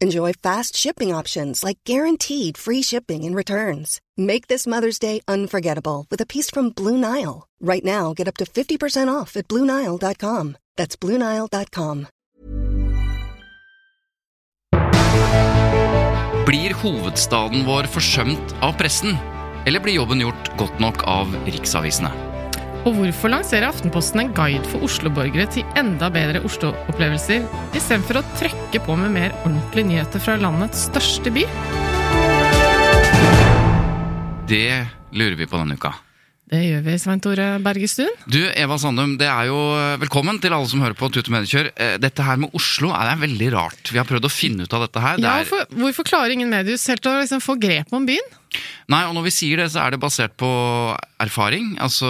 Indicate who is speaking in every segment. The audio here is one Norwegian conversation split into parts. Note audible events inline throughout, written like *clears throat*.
Speaker 1: Enjoy fast shipping options like guaranteed free shipping and returns. Make this Mother's Day unforgettable with a piece from Blue Nile. Right now, get up to 50% off at BlueNile.com. That's BlueNile.com.
Speaker 2: Blir hovedstaden vår forsømt av pressen? Eller blir jobben gjort godt nok av riksavisene?
Speaker 3: Og hvorfor lanserer Aftenposten en guide for Oslo-borgere til enda bedre Oslo-opplevelser, istedenfor å trøkke på med mer ordentlige nyheter fra landets største by?
Speaker 2: Det lurer vi på denne uka.
Speaker 3: Det gjør vi, Svein Tore Bergestuen.
Speaker 2: Du, Eva Sandum, det er jo velkommen til alle som hører på Tut og Mediekjør. Eh, Dette her med Oslo er veldig rart. Vi har prøvd å finne ut av dette her. Det
Speaker 3: Ja,
Speaker 2: er,
Speaker 3: for, hvorfor klarer ingen mediehus helt å liksom få grep om byen?
Speaker 2: Nei, og når vi sier det, så er det basert på erfaring. Altså,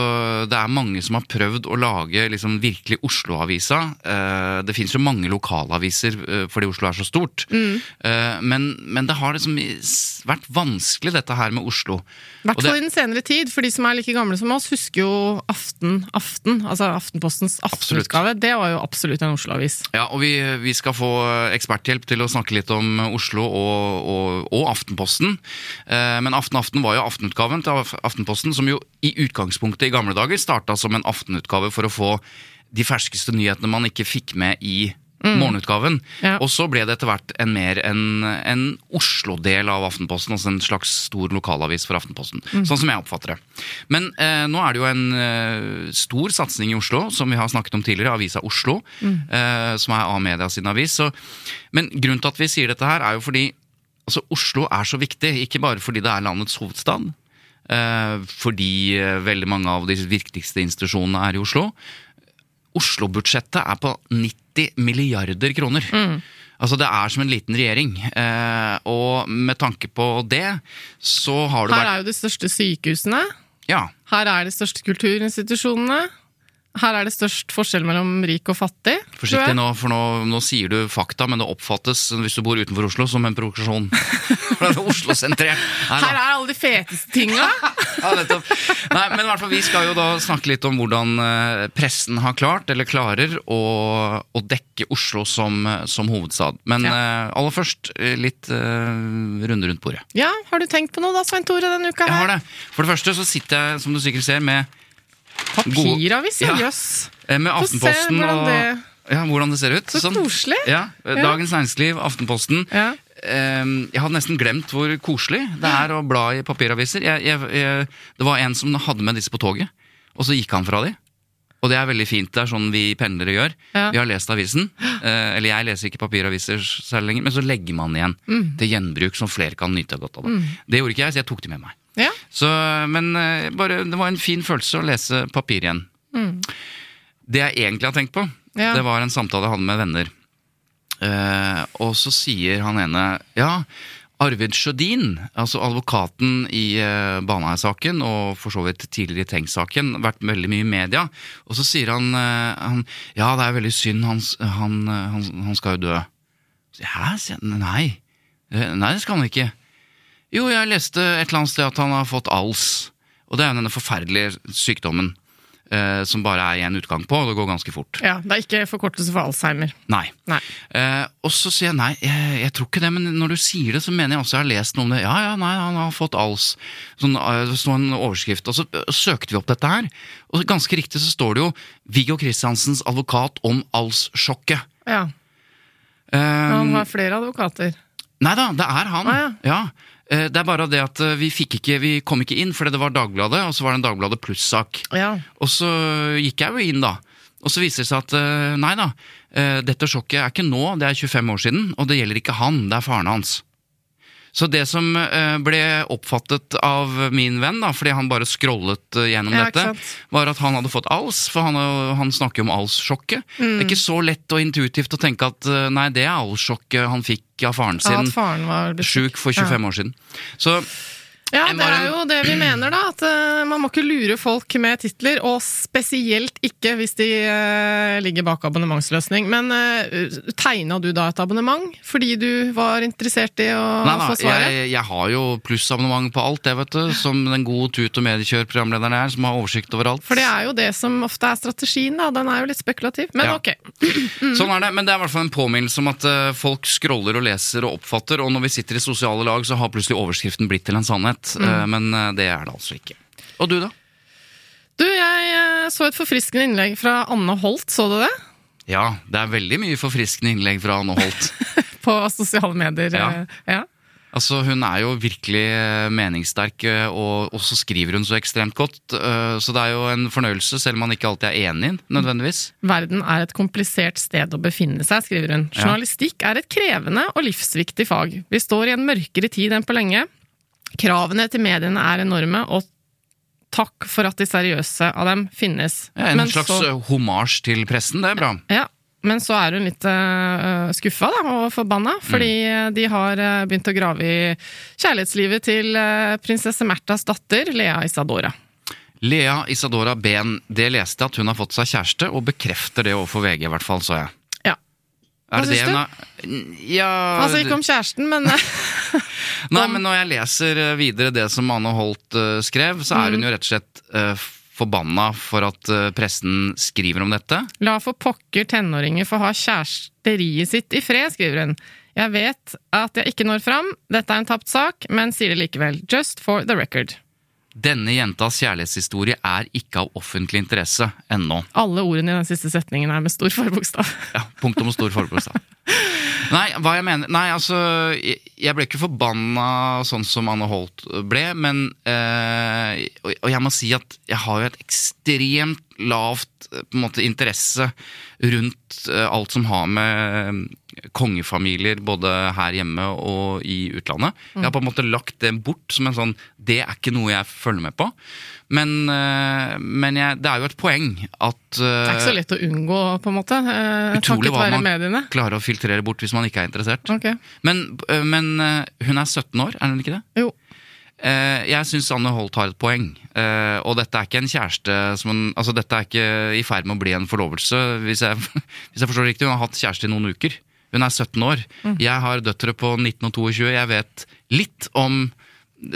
Speaker 2: det er mange som har prøvd å lage liksom virkelig Oslo-avisa. Eh, Det fins jo mange lokalaviser eh, fordi Oslo er så stort.
Speaker 3: Mm.
Speaker 2: Eh, Men, men det har liksom vært vanskelig, dette her med Oslo.
Speaker 3: I hvert fall i den senere tid, for de som er like gamle som oss, husker jo Aften, Aften, altså Aftenpostens aftenutgave. Det var jo absolutt en Oslo-avis.
Speaker 2: Ja, og vi, vi skal få eksperthjelp til å snakke litt om Oslo og, og, og Aftenposten. Eh, men Aften Aften var jo aftenutgaven til Aftenposten, som jo i utgangspunktet i gamle dager starta som en aftenutgave for å få de ferskeste nyhetene man ikke fikk med i morgenutgaven.
Speaker 3: Ja.
Speaker 2: Og så ble det etter hvert en mer en, en Oslo-del av Aftenposten, altså en slags stor lokalavis for Aftenposten. Sånn som jeg oppfatter det. Men eh, nå er det jo en eh, stor satsing i Oslo, som vi har snakket om tidligere, Avisa Oslo, eh, som er A-media sin avis. Så, men grunnen til at vi sier dette her, er jo fordi altså, Oslo er så viktig, ikke bare fordi det er landets hovedstad. Eh, fordi eh, veldig mange av de viktigste institusjonene er i Oslo. Oslo-budsjettet er på 90 milliarder kroner. Altså Det er som en liten regjering. Eh, og med tanke på det, så har
Speaker 3: du
Speaker 2: vært Her
Speaker 3: er jo de største sykehusene.
Speaker 2: Ja,
Speaker 3: Her er de største kulturinstitusjonene. Her er det størst forskjell mellom rik og fattig.
Speaker 2: Forsiktig nå, for nå, nå sier du fakta, men det oppfattes hvis du bor utenfor Oslo som en provokasjon. *laughs* Er Oslo-sentrert.
Speaker 3: Her er alle de feteste tinga! *laughs*
Speaker 2: Ja, nettopp. Nei, men i hvert fall, vi skal jo da snakke litt om hvordan eh, pressen har klart, eller klarer, å, å dekke Oslo som, som hovedstad. Men eh, aller først eh, litt uh, runde rundt bordet.
Speaker 3: Ja, har du tenkt på noe da, Svein Tore, denne uka her?
Speaker 2: Jeg har det. For det første så sitter jeg, som du sikkert ser, med,
Speaker 3: Papiravis, ja.
Speaker 2: Ja.
Speaker 3: jøss.
Speaker 2: eh, med Aftenposten
Speaker 3: hvordan
Speaker 2: og ja, hvordan det ser ut.
Speaker 3: Så koselig.
Speaker 2: Ja, eh,
Speaker 3: Ja.
Speaker 2: Dagens Næringsliv, Aftenposten.
Speaker 3: Ja.
Speaker 2: Jeg hadde nesten glemt hvor koselig det er å bla i papiraviser. Jeg, jeg, jeg, det var en som hadde med disse på toget, og så gikk han fra de. Og det er veldig fint. Det er sånn vi pendlere gjør.
Speaker 3: Ja.
Speaker 2: Vi har lest avisen. Eh, eller jeg leser ikke papiraviser særlig lenger, men så legger man igjen
Speaker 3: Mm.
Speaker 2: til gjenbruk, som flere kan nyte godt av. Det. det gjorde ikke jeg, så jeg tok de med meg.
Speaker 3: Ja.
Speaker 2: Så, men eh, bare, det var en fin følelse å lese papir igjen. Det jeg egentlig har tenkt på,
Speaker 3: Mm. Ja.
Speaker 2: det var en samtale jeg hadde med venner. Eh, og så sier han ene Ja, Arvid Sjødin, altså advokaten i uh, Baneheia-saken, og for så vidt tidligere i Tengs-saken, vært veldig mye i media. Og så sier han, eh, han Ja, det er veldig synd, han, han, eh, han, han skal jo dø. Hæ? Nei. Eh, Nei, det skal han ikke. Jo, jeg leste et eller annet sted at han har fått ALS. Og det er jo denne forferdelige sykdommen eh, som bare er én utgang på, og det går ganske fort.
Speaker 3: ja. Det er ikke forkortelse for Alzheimer.
Speaker 2: Nei.
Speaker 3: Nei.
Speaker 2: Eh, og så sier jeg nei, jeg, jeg tror ikke det, men når du sier det, så mener jeg også jeg har lest noe om det. Ja, ja, nei, han har fått ALS. Sånn, eh, det står en overskrift. Og så eh, søkte vi opp dette her, og ganske riktig så står det jo Viggo Kristiansens advokat om ALS-sjokket.
Speaker 3: Ja.
Speaker 2: Eh,
Speaker 3: Han har flere advokater.
Speaker 2: Nei da, det er han.
Speaker 3: Ah,
Speaker 2: ja. Eh, Det er bare det at eh, vi, fikk ikke, vi kom ikke inn fordi det var Dagbladet, og så var det en Dagbladet pluss-sak.
Speaker 3: Ja.
Speaker 2: Og så gikk jeg jo inn, da. Og så viser det seg at eh, nei da, eh, dette sjokket er ikke nå, det er 25 år siden, og det gjelder ikke han, det er faren hans. Så det som eh, ble oppfattet av min venn, da, fordi han bare scrollet eh, gjennom
Speaker 3: Ja,
Speaker 2: dette, var at han hadde fått ALS, for han, han snakker jo om ALS-sjokket. Det er ikke så lett og intuitivt å tenke at eh, nei, det er ALS-sjokket han fikk av faren
Speaker 3: Ja,
Speaker 2: sin.
Speaker 3: at faren var
Speaker 2: Sjuk for 25 år siden. Så
Speaker 3: Ja, det er jo det vi mener, da. At eh, man må ikke lure folk med titler, og spesielt ikke hvis de eh, ligger bak abonnementsløsning. Men uh, tegna du da et abonnement fordi du var interessert i å
Speaker 2: Nei da,
Speaker 3: få svaret?
Speaker 2: jeg, jeg har jo plussabonnement på alt, det, vet du. Som den gode tut- og mediekjør-programlederen er, som har oversikt over alt.
Speaker 3: For det er jo det som ofte er strategien, da. Den er jo litt spekulativ. Men
Speaker 2: Ja.
Speaker 3: ok. *clears throat*
Speaker 2: Sånn er det, men det er i hvert fall en påminnelse om at eh, folk scroller og leser og oppfatter, og når vi sitter i sosiale lag, så har plutselig overskriften blitt til en sannhet. Eh, men eh, det er det altså ikke. Og du, da?
Speaker 3: Du, jeg eh, så et forfriskende innlegg fra Anne Holt, så du det?
Speaker 2: Ja, det er veldig mye forfriskende innlegg fra Anne Holt. *laughs*
Speaker 3: På sosiale medier.
Speaker 2: Ja.
Speaker 3: ja.
Speaker 2: Altså, Hun er jo virkelig meningssterk, og og så skriver hun så ekstremt godt. Så det er jo en fornøyelse, selv om man ikke alltid er enig, nødvendigvis.
Speaker 3: Verden er et komplisert sted å befinne seg, skriver hun. Journalistikk er et krevende og livsviktig fag. Vi står i en mørkere tid enn på lenge. Kravene til mediene er enorme, og takk for at de seriøse av dem finnes.
Speaker 2: Ja, en
Speaker 3: Men
Speaker 2: slags
Speaker 3: så-
Speaker 2: eh, homasj til pressen, det er bra.
Speaker 3: Ja, men så er hun litt uh, skuffa da, og forbanna, fordi
Speaker 2: Mm.
Speaker 3: de har uh, begynt å grave i kjærlighetslivet til uh, prinsesse Märthas datter, Lea Isadora.
Speaker 2: Lea Isadora Behn, det leste jeg at hun har fått seg kjæreste, og bekrefter det overfor VG, i hvert fall, så jeg.
Speaker 3: Hva syns du?
Speaker 2: har Ja
Speaker 3: Altså ikke om kjæresten, men *laughs*
Speaker 2: Nei, men når jeg leser eh, videre det som Anne Holt uh, skrev, så
Speaker 3: Mm.
Speaker 2: er hun jo rett og slett uh, forbanna for at pressen skriver om dette.
Speaker 3: La for pokker tenåringer få ha kjæresteriet sitt i fred, skriver hun. Jeg vet at jeg ikke når fram, dette er en tapt sak, men sier det likevel. Just for the record.
Speaker 2: Denne jentas kjærlighetshistorie er ikke av offentlig interesse ennå.
Speaker 3: Alle ordene i den siste setningen er med stor forbokstav. *laughs*
Speaker 2: Ja, punktum og stor forbokstav. Nei, hva jeg mener Nei, altså Jeg ble ikke forbanna sånn som Anne Holt ble, men eh, Og og jeg må si at jeg har jo et ekstremt lavt eh, måte interesse rundt eh, alt som har med eh, kongefamilier både her hjemme og i utlandet. Jeg har på en måte lagt det bort som en sånn Det er ikke noe jeg følger med på. Men, men jeg, det er jo et poeng at
Speaker 3: Det er ikke så lett å unngå, på en måte.
Speaker 2: Utrolig hva man
Speaker 3: mediene.
Speaker 2: klarer å filtrere bort hvis man ikke er interessert.
Speaker 3: Okay.
Speaker 2: Men, men hun er 17 år, er hun ikke det?
Speaker 3: Jo.
Speaker 2: Eh, Jeg syns Anne Holt har et poeng. Eh, Og dette er ikke en kjæreste som en, Altså, dette er ikke i ferd med å bli en forlovelse, hvis jeg, *laughs* hvis jeg forstår det riktig. Hun har hatt kjæreste i noen uker. Hun er 17 år. Jeg har døtre på 19 og 22. Jeg vet litt om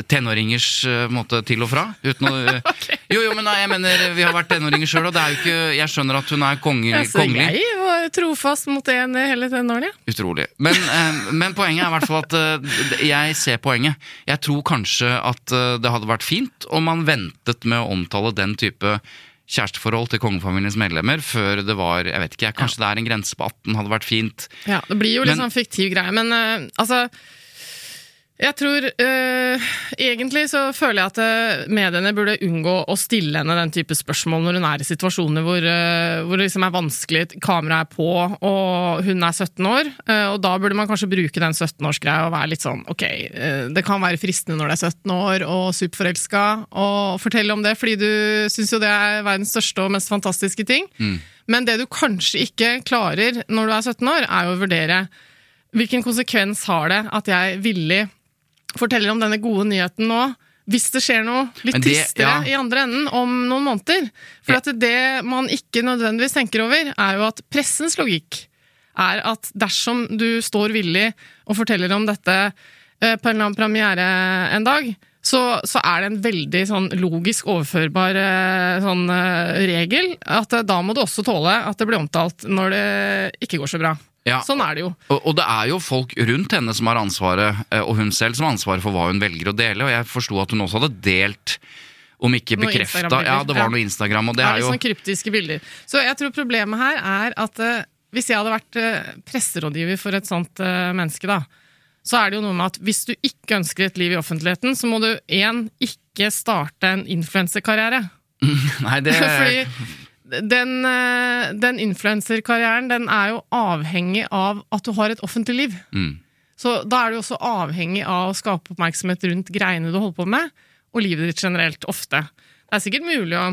Speaker 2: tenåringers eh, måte til og fra. Uten å, *laughs* Jo, jo, men nei, jeg mener, vi har vært tenåringer sjøl, og det er jo ikke Jeg skjønner at hun er kongelig.
Speaker 3: altså,
Speaker 2: kongelig.
Speaker 3: jeg var trofast mot en hele tenårene.
Speaker 2: Utrolig. Men, *laughs* eh, men poenget er i hvert fall at eh, jeg ser poenget. Jeg tror kanskje at det hadde vært fint om man ventet med å omtale den type kjæresteforhold til kongefamiliens medlemmer før det var jeg vet ikke, Kanskje det er en grense på 18, hadde vært fint.
Speaker 3: Ja, det blir jo litt
Speaker 2: liksom
Speaker 3: sånn fiktiv greie, men altså jeg tror øh, Egentlig så føler jeg at eh, mediene burde unngå å stille henne den type spørsmål når hun er i situasjoner hvor, øh, hvor det liksom er vanskelig, kameraet er på, og hun er 17 år. Øh, og da burde man kanskje bruke den 17-årsgreia og være litt sånn ok, det kan være fristende når du er 17 år og superforelska, og fortelle om det, fordi du syns jo det er verdens største og mest fantastiske ting. Men det du kanskje ikke klarer når du er 17 år, er jo å vurdere hvilken konsekvens har det at jeg villig forteller om denne gode nyheten nå, hvis det skjer noe litt
Speaker 2: det-
Speaker 3: tristere
Speaker 2: ja.
Speaker 3: i andre enden om noen måneder. For
Speaker 2: Ja.
Speaker 3: at det man ikke nødvendigvis tenker over, er jo at pressens logikk er at dersom du står villig og forteller om dette eh, på en eller annen premiere en dag, så, så er det en veldig sånn logisk overførbar eh, sånn eh, regel at da må du også tåle at det blir omtalt når det ikke går så bra.
Speaker 2: Ja.
Speaker 3: Sånn er det jo.
Speaker 2: Og, og det er jo folk rundt henne som har ansvaret, eh, og hun selv som har ansvaret for hva hun velger å dele. Og jeg forsto at hun også hadde delt, om ikke bekrefta Ja, det var
Speaker 3: ja.
Speaker 2: noe Instagram, og det
Speaker 3: Det er
Speaker 2: er jo
Speaker 3: sånn kryptiske bilder. Så jeg tror problemet her er at uh, hvis jeg hadde vært uh, presserådgiver for et sånt uh, menneske, da, så er det jo noe med at hvis du ikke ønsker et liv i offentligheten, så må du én ikke starte en influensekarriere. *laughs*
Speaker 2: Nei, det *laughs*
Speaker 3: Fordi den, eh, den influenserkarrieren den er jo avhengig av at du har et offentlig liv.
Speaker 2: Mm.
Speaker 3: Så da er du også avhengig av å skape oppmerksomhet rundt greiene du holder på med, og livet ditt generelt, ofte. Det er sikkert mulig å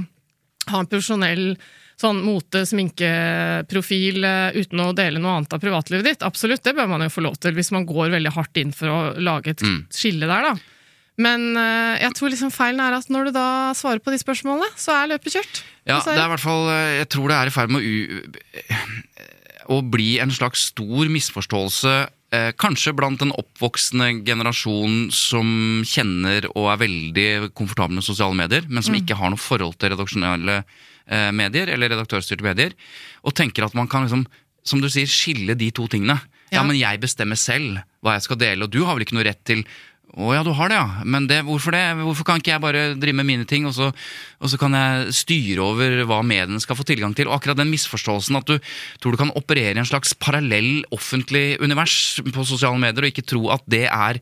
Speaker 3: ha en profesjonell sånn mote, sminkeprofil eh, uten å dele noe annet av privatlivet ditt. Absolutt, det bør man jo få lov til, hvis man går veldig hardt inn for å lage et
Speaker 2: Mm.
Speaker 3: skille der, da. Men eh, jeg tror liksom feilen er at når du da svarer på de spørsmålene, så er løpet kjørt.
Speaker 2: Ja, det er i hvert fall eh, Jeg tror det er i ferd med å, å bli en slags stor misforståelse. Eh, kanskje blant den oppvoksende generasjon som kjenner og er veldig komfortabel med sosiale medier, men
Speaker 3: Mm.
Speaker 2: som ikke har noe forhold til redaksjonelle eh, medier eller redaktørstyrte medier, og tenker at man kan liksom, som du sier, skille de to tingene. Ja,
Speaker 3: Ja.
Speaker 2: men jeg bestemmer selv hva jeg skal dele, og du har vel ikke noe rett til å ja, du har det, ja. Men det, hvorfor det? Hvorfor kan ikke jeg bare drive med mine ting, og så, og så kan jeg styre over hva mediene skal få tilgang til? Og akkurat den misforståelsen at du tror du kan operere i en slags parallell offentlig univers på sosiale medier, og ikke tro at det er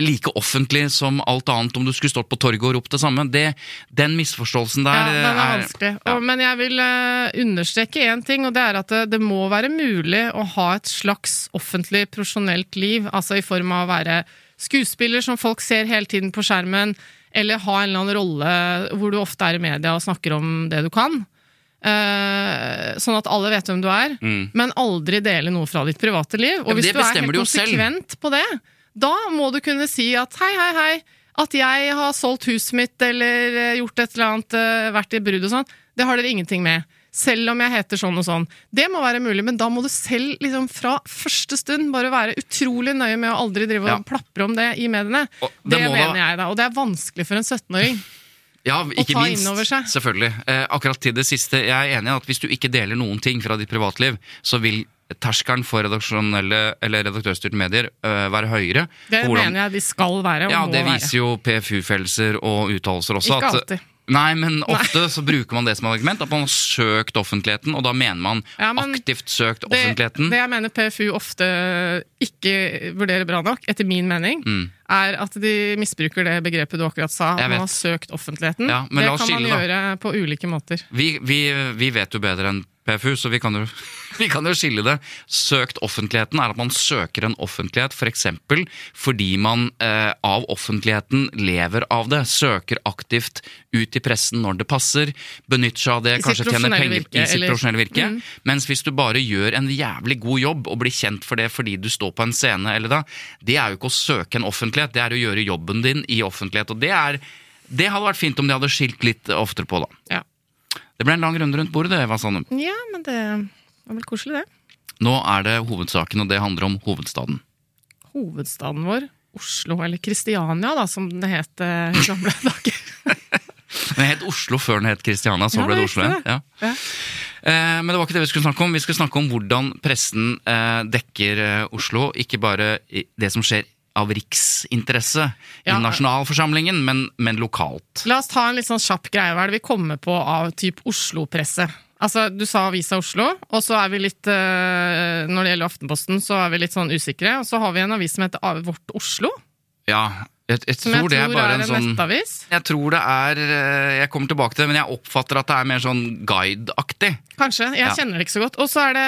Speaker 2: like offentlig som alt annet om du skulle stått på torget og ropt det samme. Det, den misforståelsen der
Speaker 3: Ja, den er
Speaker 2: er
Speaker 3: vanskelig.
Speaker 2: ja.
Speaker 3: Og, men jeg vil eh, understreke én ting, og det er at det, det må være mulig å ha et slags offentlig, profesjonelt liv. Altså i form av å være skuespiller som folk ser hele tiden på skjermen, eller ha en eller annen rolle hvor du ofte er i media og snakker om det du kan. Uh, sånn at alle vet hvem du er,
Speaker 2: Mm.
Speaker 3: men aldri dele noe fra ditt private liv. Og
Speaker 2: men
Speaker 3: hvis du er helt
Speaker 2: selv.
Speaker 3: konsekvent på det, da må du kunne si at hei, hei, hei, at jeg har solgt huset mitt eller eh, gjort et eller annet, eh, vært i brudd og sånn, det har dere ingenting med. Selv om jeg heter sånn og sånn. Det må være mulig, men da må du selv liksom fra første stund bare være utrolig nøye med å aldri drive og
Speaker 2: Ja.
Speaker 3: plapre om det i mediene. Det,
Speaker 2: det mener da-
Speaker 3: jeg da, og det er vanskelig for en 17-åring.
Speaker 2: Ja, ikke minst. Selvfølgelig. Eh, akkurat til det siste, jeg er enig i at hvis du ikke deler noen ting fra ditt privatliv, så vil terskelen for redaksjonelle eller redaktørstyrte medier øh, være høyere.
Speaker 3: Det
Speaker 2: hvordan-
Speaker 3: mener jeg de skal være, og
Speaker 2: Ja, det
Speaker 3: være.
Speaker 2: viser jo PFU-fellelser og uttalelser også.
Speaker 3: Ikke
Speaker 2: at-
Speaker 3: alltid.
Speaker 2: Nei, men ofte så bruker man det som argument, at man har søkt offentligheten, og da mener man
Speaker 3: Ja, men
Speaker 2: aktivt søkt
Speaker 3: Det,
Speaker 2: offentligheten.
Speaker 3: det jeg mener PFU ofte ikke vurderer bra nok, etter min mening,
Speaker 2: Mm.
Speaker 3: er at de misbruker det begrepet du akkurat sa. At man har søkt offentligheten.
Speaker 2: Ja,
Speaker 3: det kan man
Speaker 2: gjøre da.
Speaker 3: på ulike måter.
Speaker 2: Vi, vi, vi vet jo bedre enn PFU, så vi kan, jo, *laughs* vi kan jo skille det. Søkt offentligheten er at man søker en offentlighet f.eks. For fordi man eh, av offentligheten lever av det. Søker aktivt ut i pressen når det passer. Benytter seg av det,
Speaker 3: I
Speaker 2: kanskje tjener penger
Speaker 3: virke,
Speaker 2: i sitt
Speaker 3: eller-
Speaker 2: profesjonelle virke.
Speaker 3: Mm.
Speaker 2: Mens hvis du bare gjør en jævlig god jobb og blir kjent for det fordi du står på en scene, eller da, det er jo ikke å søke en offentlighet, det er å gjøre jobben din i offentlighet. Og det er det hadde vært fint om de hadde skilt litt oftere på, da.
Speaker 3: Ja.
Speaker 2: Det ble en lang runde rundt bordet, det, Eva Sandum.
Speaker 3: ja, men det var vel koselig, det.
Speaker 2: Nå er det hovedsaken, og det handler om hovedstaden.
Speaker 3: Hovedstaden vår, Oslo, eller Kristiania, da, som det het eh, i gamle *laughs* dager. *laughs*
Speaker 2: Den het Oslo før den het Kristiania, så
Speaker 3: Ja,
Speaker 2: ble det Oslo igjen. Ja.
Speaker 3: Ja.
Speaker 2: Eh, men det var ikke det vi skulle snakke om. Vi skulle snakke om hvordan pressen eh, dekker Oslo. Ikke bare det som skjer av riksinteresse i nasjonalforsamlingen, men, men lokalt.
Speaker 3: La oss ta en litt sånn kjapp greie. Hva er det vi kommer på av typ Oslo-presse? Altså, Du sa Avisa Oslo, og så er vi litt eh, Når det gjelder Aftenposten, så er vi litt sånn usikre. Og så har vi en avis som heter Vårt Oslo,
Speaker 2: Ja, jeg, jeg tror
Speaker 3: jeg
Speaker 2: det er
Speaker 3: tror
Speaker 2: bare
Speaker 3: er
Speaker 2: en
Speaker 3: en
Speaker 2: sånn
Speaker 3: nettavis.
Speaker 2: Jeg tror det er eh, Jeg kommer tilbake til det, men jeg oppfatter at det er mer sånn guideaktig.
Speaker 3: Kanskje. Jeg
Speaker 2: Ja.
Speaker 3: kjenner det ikke så godt. Og så er det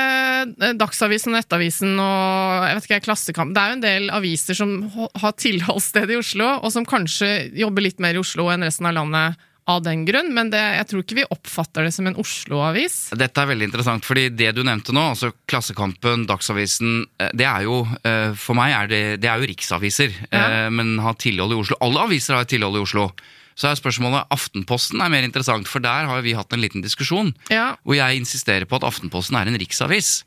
Speaker 3: eh, Dagsavisen, Nettavisen og jeg vet ikke, Klassekamp. Det er jo en del aviser som har tilholdssted i Oslo, og som kanskje jobber litt mer i Oslo enn resten av landet av den grunn, men det, jeg tror ikke vi oppfatter det som en Oslo-avis.
Speaker 2: Dette er veldig interessant, fordi det du nevnte nå, altså Klassekampen, Dagsavisen, eh, det er jo, eh, for meg er det, det er jo riksaviser,
Speaker 3: Ja.
Speaker 2: eh, men har tilhold i Oslo. Alle aviser har tilhold i Oslo. Så er spørsmålet, Aftenposten er mer interessant, for der har vi hatt en liten diskusjon,
Speaker 3: Ja,
Speaker 2: hvor jeg insisterer på at Aftenposten er en riksavis,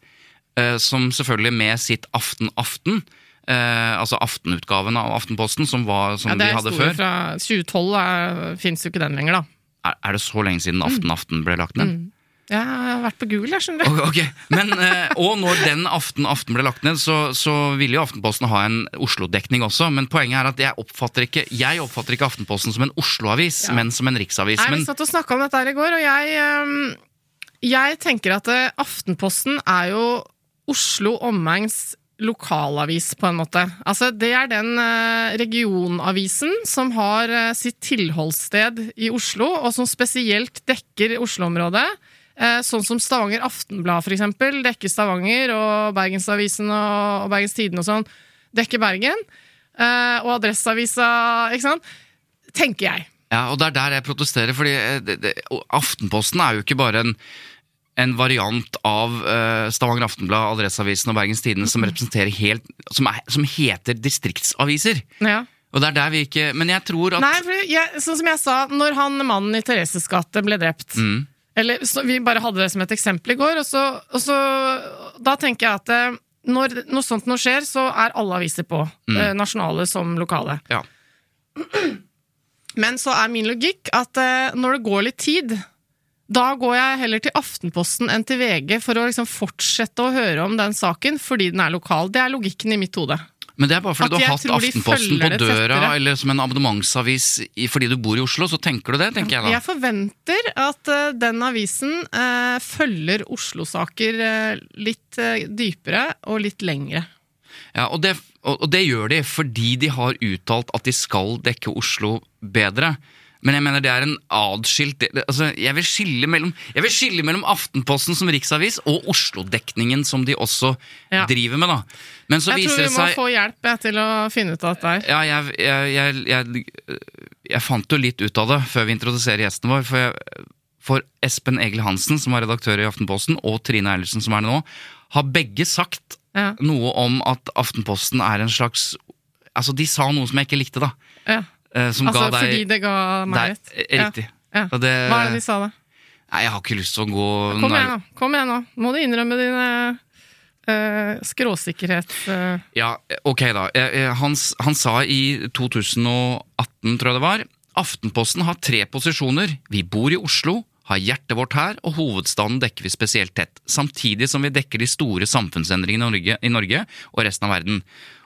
Speaker 2: som selvfølgelig med sitt Aften Aften, eh, altså aftenutgaven av Aftenposten, som, var, som
Speaker 3: ja de
Speaker 2: vi hadde før.
Speaker 3: fra 2012, fins jo ikke den lenger, da.
Speaker 2: Er, er det så lenge siden
Speaker 3: Mm.
Speaker 2: Aften Aften ble lagt ned?
Speaker 3: Jeg har vært på Google, jeg skjønner du.
Speaker 2: Ok, ok. Men, eh, og når den aften, aften ble lagt ned, så, så ville jo Aftenposten ha en Oslo-dekning også. Men poenget er at jeg oppfatter ikke, jeg oppfatter ikke Aftenposten som en Oslo-avis,
Speaker 3: Ja.
Speaker 2: men som en riksavis.
Speaker 3: Nei, Vi satt og snakka om dette her i går, og jeg, ehm, jeg tenker at eh, Aftenposten er jo Oslo omegns lokalavis, på en måte. Altså, det er den eh, regionavisen som har eh, sitt tilholdssted i Oslo, og som spesielt dekker Oslo-området. Eh, sånn som Stavanger Aftenblad, for eksempel, dekker Stavanger, og Bergensavisen og, Bergens Tidende og sånn dekker Bergen. Og Adresseavisa, ikke sant? Tenker jeg.
Speaker 2: Ja, og det er der jeg protesterer, fordi Aftenposten er jo ikke bare en, en variant av uh, Stavanger Aftenblad, Adresseavisen og Bergens Tidende som helt som, er, som heter distriktsaviser.
Speaker 3: Ja.
Speaker 2: Og det er der vi ikke Men jeg tror at
Speaker 3: Nei, for jeg, sånn som jeg sa, når han mannen i Thereses gate ble drept
Speaker 2: Mm.
Speaker 3: Eller Vi bare hadde det som et eksempel i går, og så, og så Da tenker jeg at eh, når noe sånt nå skjer, så er alle aviser på. eh, nasjonale som lokale.
Speaker 2: Ja. *clears throat*
Speaker 3: Men så er min logikk at eh, når det går litt tid, da går jeg heller til Aftenposten enn til VG for å liksom fortsette å høre om den saken fordi den er lokal. Det er logikken i mitt hode.
Speaker 2: Men det er bare fordi
Speaker 3: At
Speaker 2: du har hatt Aftenposten på døra,
Speaker 3: tettere.
Speaker 2: eller som en abonnementsavis fordi du bor i Oslo, så tenker du det, tenker jeg da.
Speaker 3: Jeg forventer at eh, den avisen eh, følger Oslo-saker eh, litt dypere og litt lengre.
Speaker 2: Ja, og det, og og det gjør de fordi de har uttalt at de skal dekke Oslo bedre. Men jeg mener det er en adskilt det- det- altså, jeg, vil skille mellom, jeg vil skille mellom Aftenposten som riksavis og Oslo-dekningen som de også
Speaker 3: Ja.
Speaker 2: driver med. da. Men så
Speaker 3: Jeg tror vi må
Speaker 2: seg
Speaker 3: få hjelp jeg, til å finne ut av dette her.
Speaker 2: Ja, jeg, jeg, jeg, jeg, jeg fant jo litt ut av det før vi introduserer gjesten vår. For, jeg, for Espen Egil Hansen, som var redaktør i Aftenposten, og Trine Eilertsen, som er det nå, har begge sagt
Speaker 3: Ja.
Speaker 2: noe om at Aftenposten er en slags Altså, de sa noe som jeg ikke likte, da.
Speaker 3: Ja.
Speaker 2: Eh, Som
Speaker 3: Altså
Speaker 2: ga deg
Speaker 3: fordi det ga meg rett.
Speaker 2: eh, riktig.
Speaker 3: Ja. Ja.
Speaker 2: Og det-
Speaker 3: Hva er det de sa da?
Speaker 2: Nei, jeg har ikke lyst til å gå
Speaker 3: Kom igjen, nå. Kom igjen nå. Må du innrømme din uh, skråsikkerhet uh.
Speaker 2: Ja, ok da. Eh, eh, Han, han sa i 2018, tror jeg det var, Aftenposten har tre posisjoner. Vi bor i Oslo, har hjertet vårt her, og hovedstaden dekker vi spesielt tett. Samtidig som vi dekker de store samfunnsendringene i Norge, i Norge og resten av verden.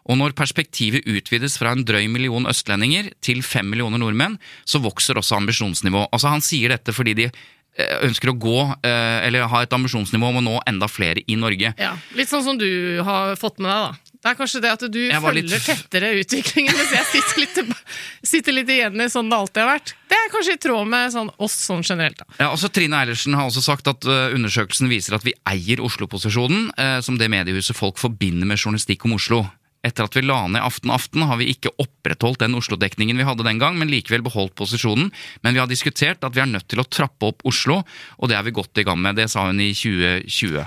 Speaker 2: Og når perspektivet utvides fra en drøy million østlendinger til fem millioner nordmenn, så vokser også ambisjonsnivået. Altså Han sier dette fordi de eh, ønsker å gå, eh, eller ha et ambisjonsnivå om å nå enda flere i Norge.
Speaker 3: Ja, Litt sånn som du har fått med deg, da. Det er kanskje det at du følger
Speaker 2: litt-
Speaker 3: tettere utviklingen, mens jeg sitter litt, sitter litt igjen i sånn det alltid har vært. Det er kanskje i tråd med sånn, oss sånn generelt, da.
Speaker 2: Ja, også Trine Eilertsen har også sagt at uh, undersøkelsen viser at vi eier Oslo-posisjonen, som det mediehuset folk forbinder med journalistikk om Oslo. Etter at vi la ned Aften Aften, har vi ikke opprettholdt den Oslo-dekningen vi hadde den gang, men likevel beholdt posisjonen. Men vi har diskutert at vi er nødt til å trappe opp Oslo, og det er vi godt i gang med. Det sa hun i 2020.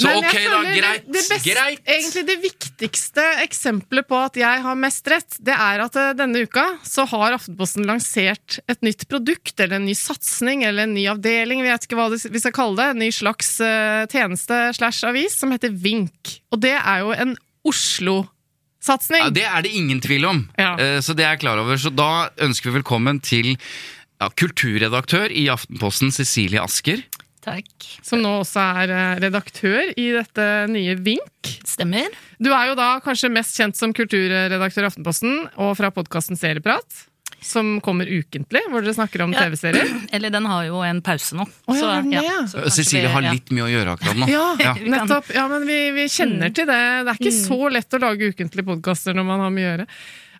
Speaker 2: Så
Speaker 3: Men
Speaker 2: ok, da. Greit.
Speaker 3: Det, det beste,
Speaker 2: greit.
Speaker 3: Egentlig det viktigste eksempelet på at jeg har mest rett, det er at eh, denne uka så har Aftenposten lansert et nytt produkt, eller en ny satsing, eller en ny avdeling, vi vet ikke hva vi skal kalle det, en ny slags eh, tjeneste slash avis, som heter Vink. Og det er jo en Oslo-satsing.
Speaker 2: Ja, det er det ingen tvil om,
Speaker 3: Ja.
Speaker 2: Eh, så det er jeg klar over. Så da ønsker vi velkommen til ja, kulturredaktør i Aftenposten, Cecilie Asker.
Speaker 4: Takk.
Speaker 3: Som nå også er eh, redaktør i dette nye Vink.
Speaker 4: Stemmer.
Speaker 3: Du er jo da kanskje mest kjent som kulturredaktør i Aftenposten, og fra podkasten Serieprat, som kommer ukentlig, hvor dere snakker om
Speaker 4: Ja.
Speaker 3: TV-serier. *clears throat*
Speaker 4: Eller den har jo en pause nå.
Speaker 3: Oh, ja, så, ja?
Speaker 4: så
Speaker 2: Cecilie
Speaker 4: vi-
Speaker 2: har litt mye å gjøre akkurat nå. *laughs*
Speaker 3: Ja,
Speaker 2: Ja.
Speaker 3: nettopp. Ja, men vi, vi kjenner til det. Det er ikke så lett å lage ukentlige podkaster når man har mye å gjøre.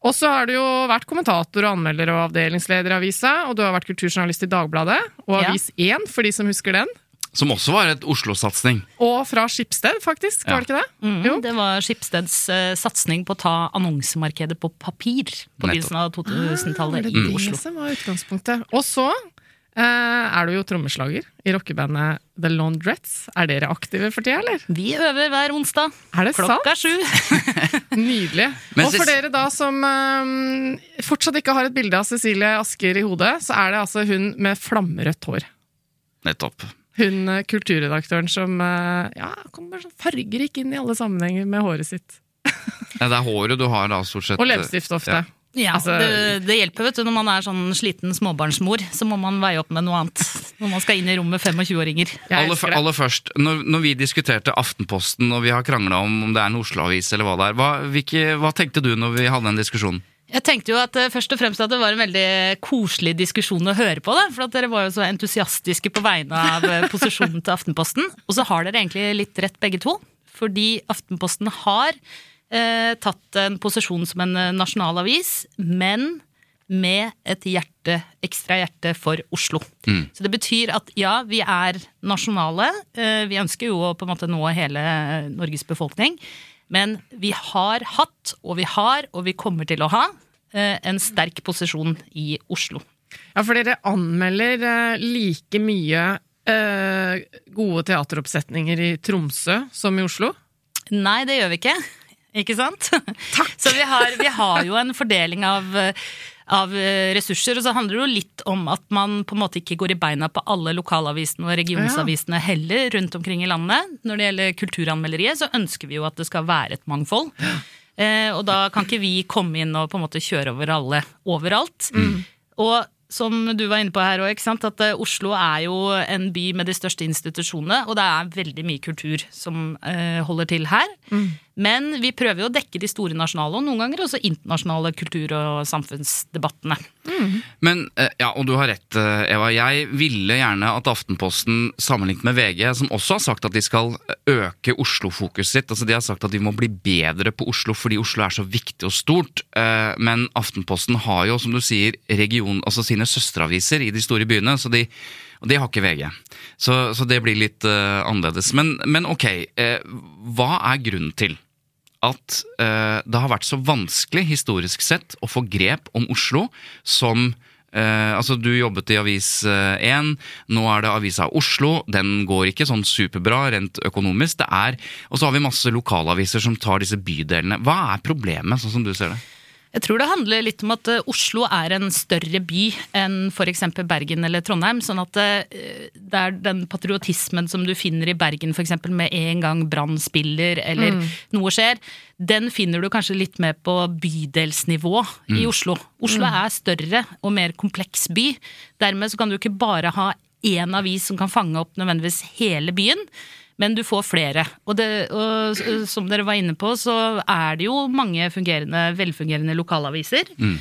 Speaker 3: Og så har du jo vært kommentator og anmelder og avdelingsleder i avisa, og du har vært kulturjournalist i Dagbladet og
Speaker 4: Ja.
Speaker 3: Avis 1, for de som husker den.
Speaker 2: Som også var et Oslo-satsing.
Speaker 3: Og fra Skipsted, faktisk.
Speaker 2: Ja.
Speaker 3: Var det ikke det?
Speaker 4: Mm,
Speaker 3: Jo.
Speaker 4: Det var Skipsteds uh, satsing på å ta annonsemarkedet på papir på begynnelsen av 2000-tallet
Speaker 3: Ah,
Speaker 4: i
Speaker 3: er
Speaker 4: Oslo.
Speaker 3: det var utgangspunktet. Og så uh, er du jo trommeslager i rockebandet The Laundrettes. Er dere aktive for tida, eller?
Speaker 4: Vi øver hver onsdag
Speaker 3: Er det
Speaker 4: klokka
Speaker 3: sant?
Speaker 4: sju. *laughs*
Speaker 3: Nydelig.
Speaker 2: Men
Speaker 3: og for dere da som eh, fortsatt ikke har et bilde av Cecilie Asker i hodet, så er det altså hun med flammerødt hår.
Speaker 2: Nettopp.
Speaker 3: Hun eh, kulturredaktøren som eh, ja, kommer sånn fargerik inn i alle sammenhenger med håret sitt. *laughs*
Speaker 2: Ja, det er håret du har da, stort sett.
Speaker 3: Og leppestift ofte.
Speaker 2: Ja.
Speaker 4: Ja,
Speaker 3: Altså-
Speaker 4: det, det hjelper vet du, når man er sånn sliten småbarnsmor. Så må man veie opp med noe annet når man skal inn i rommet 25-åringer.
Speaker 2: Aller, aller først, når, når vi diskuterte Aftenposten og vi har krangla om om det er en Oslo-avis eller hva det er, hva, hvilke, hva tenkte du når vi hadde den diskusjonen?
Speaker 4: Jeg tenkte jo at eh, først og fremst at det var en veldig koselig diskusjon å høre på. Da, for at dere var jo så entusiastiske på vegne av eh, posisjonen til Aftenposten. Og så har dere egentlig litt rett begge to. Fordi Aftenposten har eh, tatt en posisjon som en eh, nasjonal avis, men med et hjerte, ekstra hjerte for Oslo.
Speaker 2: Mm.
Speaker 4: Så det betyr at ja, vi er nasjonale. eh, Vi ønsker jo å på en måte nå hele Norges befolkning. Men vi har hatt, og vi har, og vi kommer til å ha, eh, en sterk posisjon i Oslo.
Speaker 3: Ja, for dere anmelder eh, like mye eh, gode teateroppsetninger i Tromsø som i Oslo?
Speaker 4: Nei, det gjør vi ikke. *laughs* Ikke sant? Takk! Så vi har, vi har jo en fordeling av, av eh, ressurser, og så handler det jo litt om at man på en måte ikke går i beina på alle lokalavisene og regionsavisene heller rundt omkring i landet. Når det gjelder kulturanmelderiet, så ønsker vi jo at det skal være et mangfold. Eh, og da kan ikke vi komme inn og på en måte kjøre over alle overalt. Og som du var inne på her også, at eh, Oslo er jo en by med de største institusjonene, og det er veldig mye kultur som eh, holder til her. Men vi prøver jo å dekke de store nasjonale, og noen ganger også internasjonale kultur- og samfunnsdebattene.
Speaker 2: Men, eh, ja, og du har rett, eh, Eva. Jeg ville gjerne at Aftenposten, sammenlignet med VG, som også har sagt at de skal øke Oslo-fokuset sitt altså De har sagt at de må bli bedre på Oslo fordi Oslo er så viktig og stort. eh, Men Aftenposten har jo, som du sier, region, altså sine søsteraviser i de store byene. så de og det har ikke VG. Så, så det blir litt uh, annerledes. Men, men ok, eh, hva er grunnen til at eh, det har vært så vanskelig historisk sett å få grep om Oslo som eh, altså Du jobbet i Avis 1, nå er det Avisa Oslo. Den går ikke sånn superbra rent økonomisk. Det er, Og så har vi masse lokalaviser som tar disse bydelene. Hva er problemet, sånn som du ser det?
Speaker 4: Jeg tror det handler litt om at eh, Oslo er en større by enn f.eks. Bergen eller Trondheim. Sånn at eh, det er den patriotismen som du finner i Bergen f.eks. med en gang Brann spiller eller noe skjer, den finner du kanskje litt mer på bydelsnivå i Oslo. Oslo er større og mer kompleks by. Dermed så kan du ikke bare ha én avis som kan fange opp nødvendigvis hele byen. Men du får flere. Og, det, og som dere var inne på, så er det jo mange fungerende, velfungerende lokalaviser. Mm.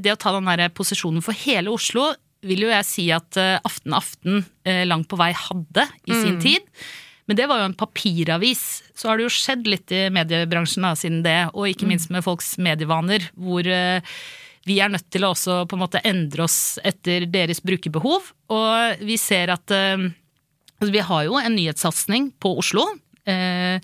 Speaker 4: Det å ta den der posisjonen for hele Oslo vil jo jeg si at eh, Aften Aften eh, langt på vei hadde i sin tid. Men det var jo en papiravis. Så har det jo skjedd litt i mediebransjen da, siden det, og ikke minst med folks medievaner, hvor eh, vi er nødt til å også på en måte endre oss etter deres brukerbehov. Og vi ser at eh, Altså, vi har jo en nyhetssatsing på Oslo. Eh,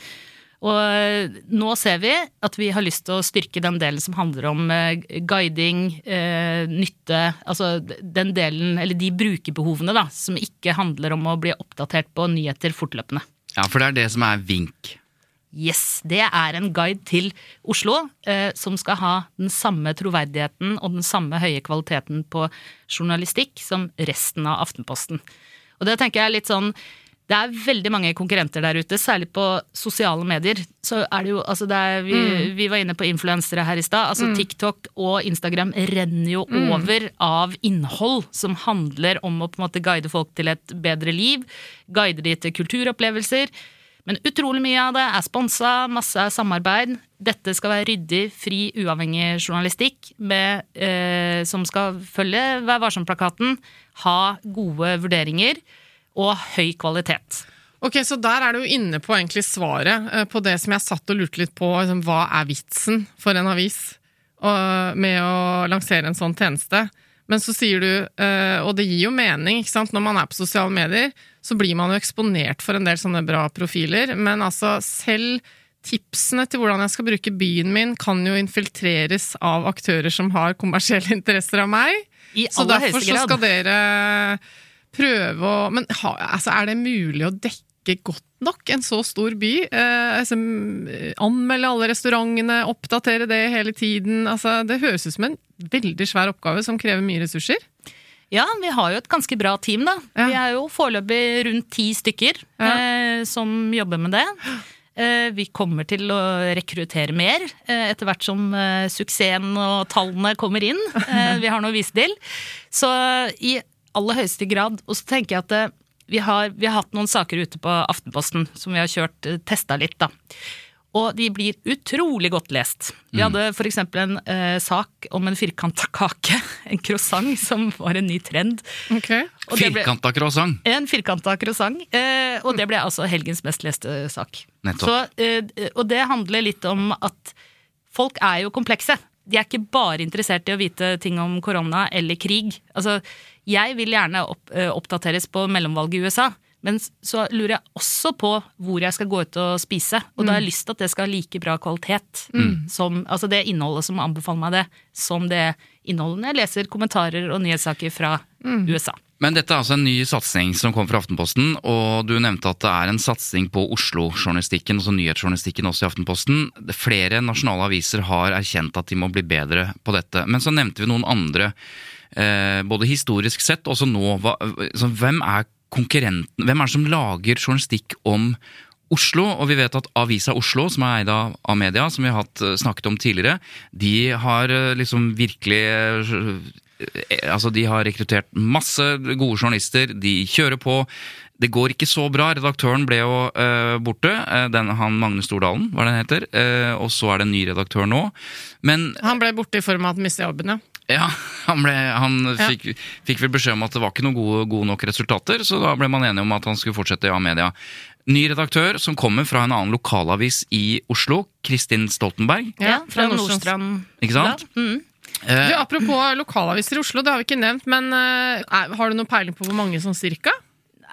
Speaker 4: og nå ser vi at vi har lyst til å styrke den delen som handler om eh, guiding, eh, nytte Altså den delen, eller de brukerbehovene, da, som ikke handler om å bli oppdatert på nyheter fortløpende.
Speaker 2: Ja, for det er det som er vink.
Speaker 4: Yes, det er en guide til Oslo eh, som skal ha den samme troverdigheten og den samme høye kvaliteten på journalistikk som resten av Aftenposten. Og det tenker jeg er litt sånn det er veldig mange konkurrenter der ute, særlig på sosiale medier. Så er det jo, altså det er, vi, vi var inne på influensere her i stad. altså TikTok og Instagram renner jo over av innhold som handler om å på en måte guide folk til et bedre liv. Guide de til kulturopplevelser. Men utrolig mye av det er sponsa, masse samarbeid. Dette skal være ryddig, fri, uavhengig journalistikk med, eh, som skal følge Vær varsom-plakaten, ha gode vurderinger og høy kvalitet.
Speaker 3: Ok, Så der er du inne på egentlig svaret eh, på det som jeg satt og lurte litt på. Liksom, hva er vitsen for en avis med å lansere en sånn tjeneste? Men så sier du, eh, og det gir jo mening, ikke sant? når man er på sosiale medier, så blir man jo eksponert for en del sånne bra profiler. Men altså, selv tipsene til hvordan jeg skal bruke byen min, kan jo infiltreres av aktører som har kommersielle interesser av meg.
Speaker 4: I
Speaker 3: Så derfor så skal dere prøve å Men ha, altså, er det mulig å dekke godt nok en så stor by? Eh, altså, anmelde alle restaurantene, oppdatere det hele tiden? Altså, det høres ut som en veldig svær oppgave som krever mye ressurser.
Speaker 4: Ja, vi har jo et ganske bra team, da.
Speaker 3: Ja.
Speaker 4: Vi er jo foreløpig rundt ti stykker eh, som jobber med det. Eh, vi kommer til å rekruttere mer eh, etter hvert som eh, suksessen og tallene kommer inn. Eh, vi har noe å vise til. Så i aller høyeste grad. Og så tenker jeg at eh, vi, har, vi har hatt noen saker ute på Aftenposten som vi har kjørt, testa litt, da. Og de blir utrolig godt lest. Vi hadde f.eks. en eh, sak om en firkanta *laughs* kake, en croissant, som var en ny trend. Okay.
Speaker 2: Firkanta croissant.
Speaker 4: En firkanta croissant, eh, og det ble altså helgens mest leste sak.
Speaker 2: Nettopp.
Speaker 4: Så, eh, og det handler litt om at folk er jo komplekse. de er ikke bare interessert i å vite ting om korona eller krig. Altså, jeg vil gjerne opp, eh, oppdateres på mellomvalget i USA. Men så lurer jeg også på hvor jeg skal gå ut og spise. Og da har jeg lyst til at det skal ha like bra kvalitet. Som, altså det innholdet som anbefaler meg det, som det innholdet når jeg leser kommentarer og nyhetssaker fra USA.
Speaker 2: Men dette er altså en ny satsing som kom fra Aftenposten, og du nevnte at det er en satsing på Oslo-journalistikken, altså nyhetsjournalistikken også i Aftenposten. Flere nasjonale aviser har erkjent at de må bli bedre på dette. Men så nevnte vi noen andre, eh, både historisk sett og også nå. Hva, så hvem er konkurrenten? Hvem er det som lager journalistikk om Oslo, og vi vet at Avisa Oslo, som er eid av Amedia, som vi har hatt, eh, snakket om tidligere, de har eh, liksom virkelig eh, Altså, de har rekruttert masse gode journalister, de kjører på. Det går ikke så bra. Redaktøren ble jo uh, borte. den, han Magne Stordalen, hva er heter. Uh, og så er det en ny redaktør nå. Men
Speaker 3: Han ble borte i form av at han mistet jobben, ja.
Speaker 2: Ja, han, ble, han
Speaker 3: Ja.
Speaker 2: fikk, fikk vel beskjed om at det var ikke noen gode, gode nok resultater, så da ble man enige om at han skulle fortsette i A-media. Ny redaktør som kommer fra en annen lokalavis i Oslo, Kristin Stoltenberg.
Speaker 3: Ja,
Speaker 4: fra
Speaker 3: fra
Speaker 4: Nordstrand.
Speaker 2: Ikke sant?
Speaker 4: Ja, mm.
Speaker 2: Eh,
Speaker 3: Du, apropos lokalaviser i Oslo, det har vi ikke nevnt, men er- har du noe peiling på hvor mange sånn cirka?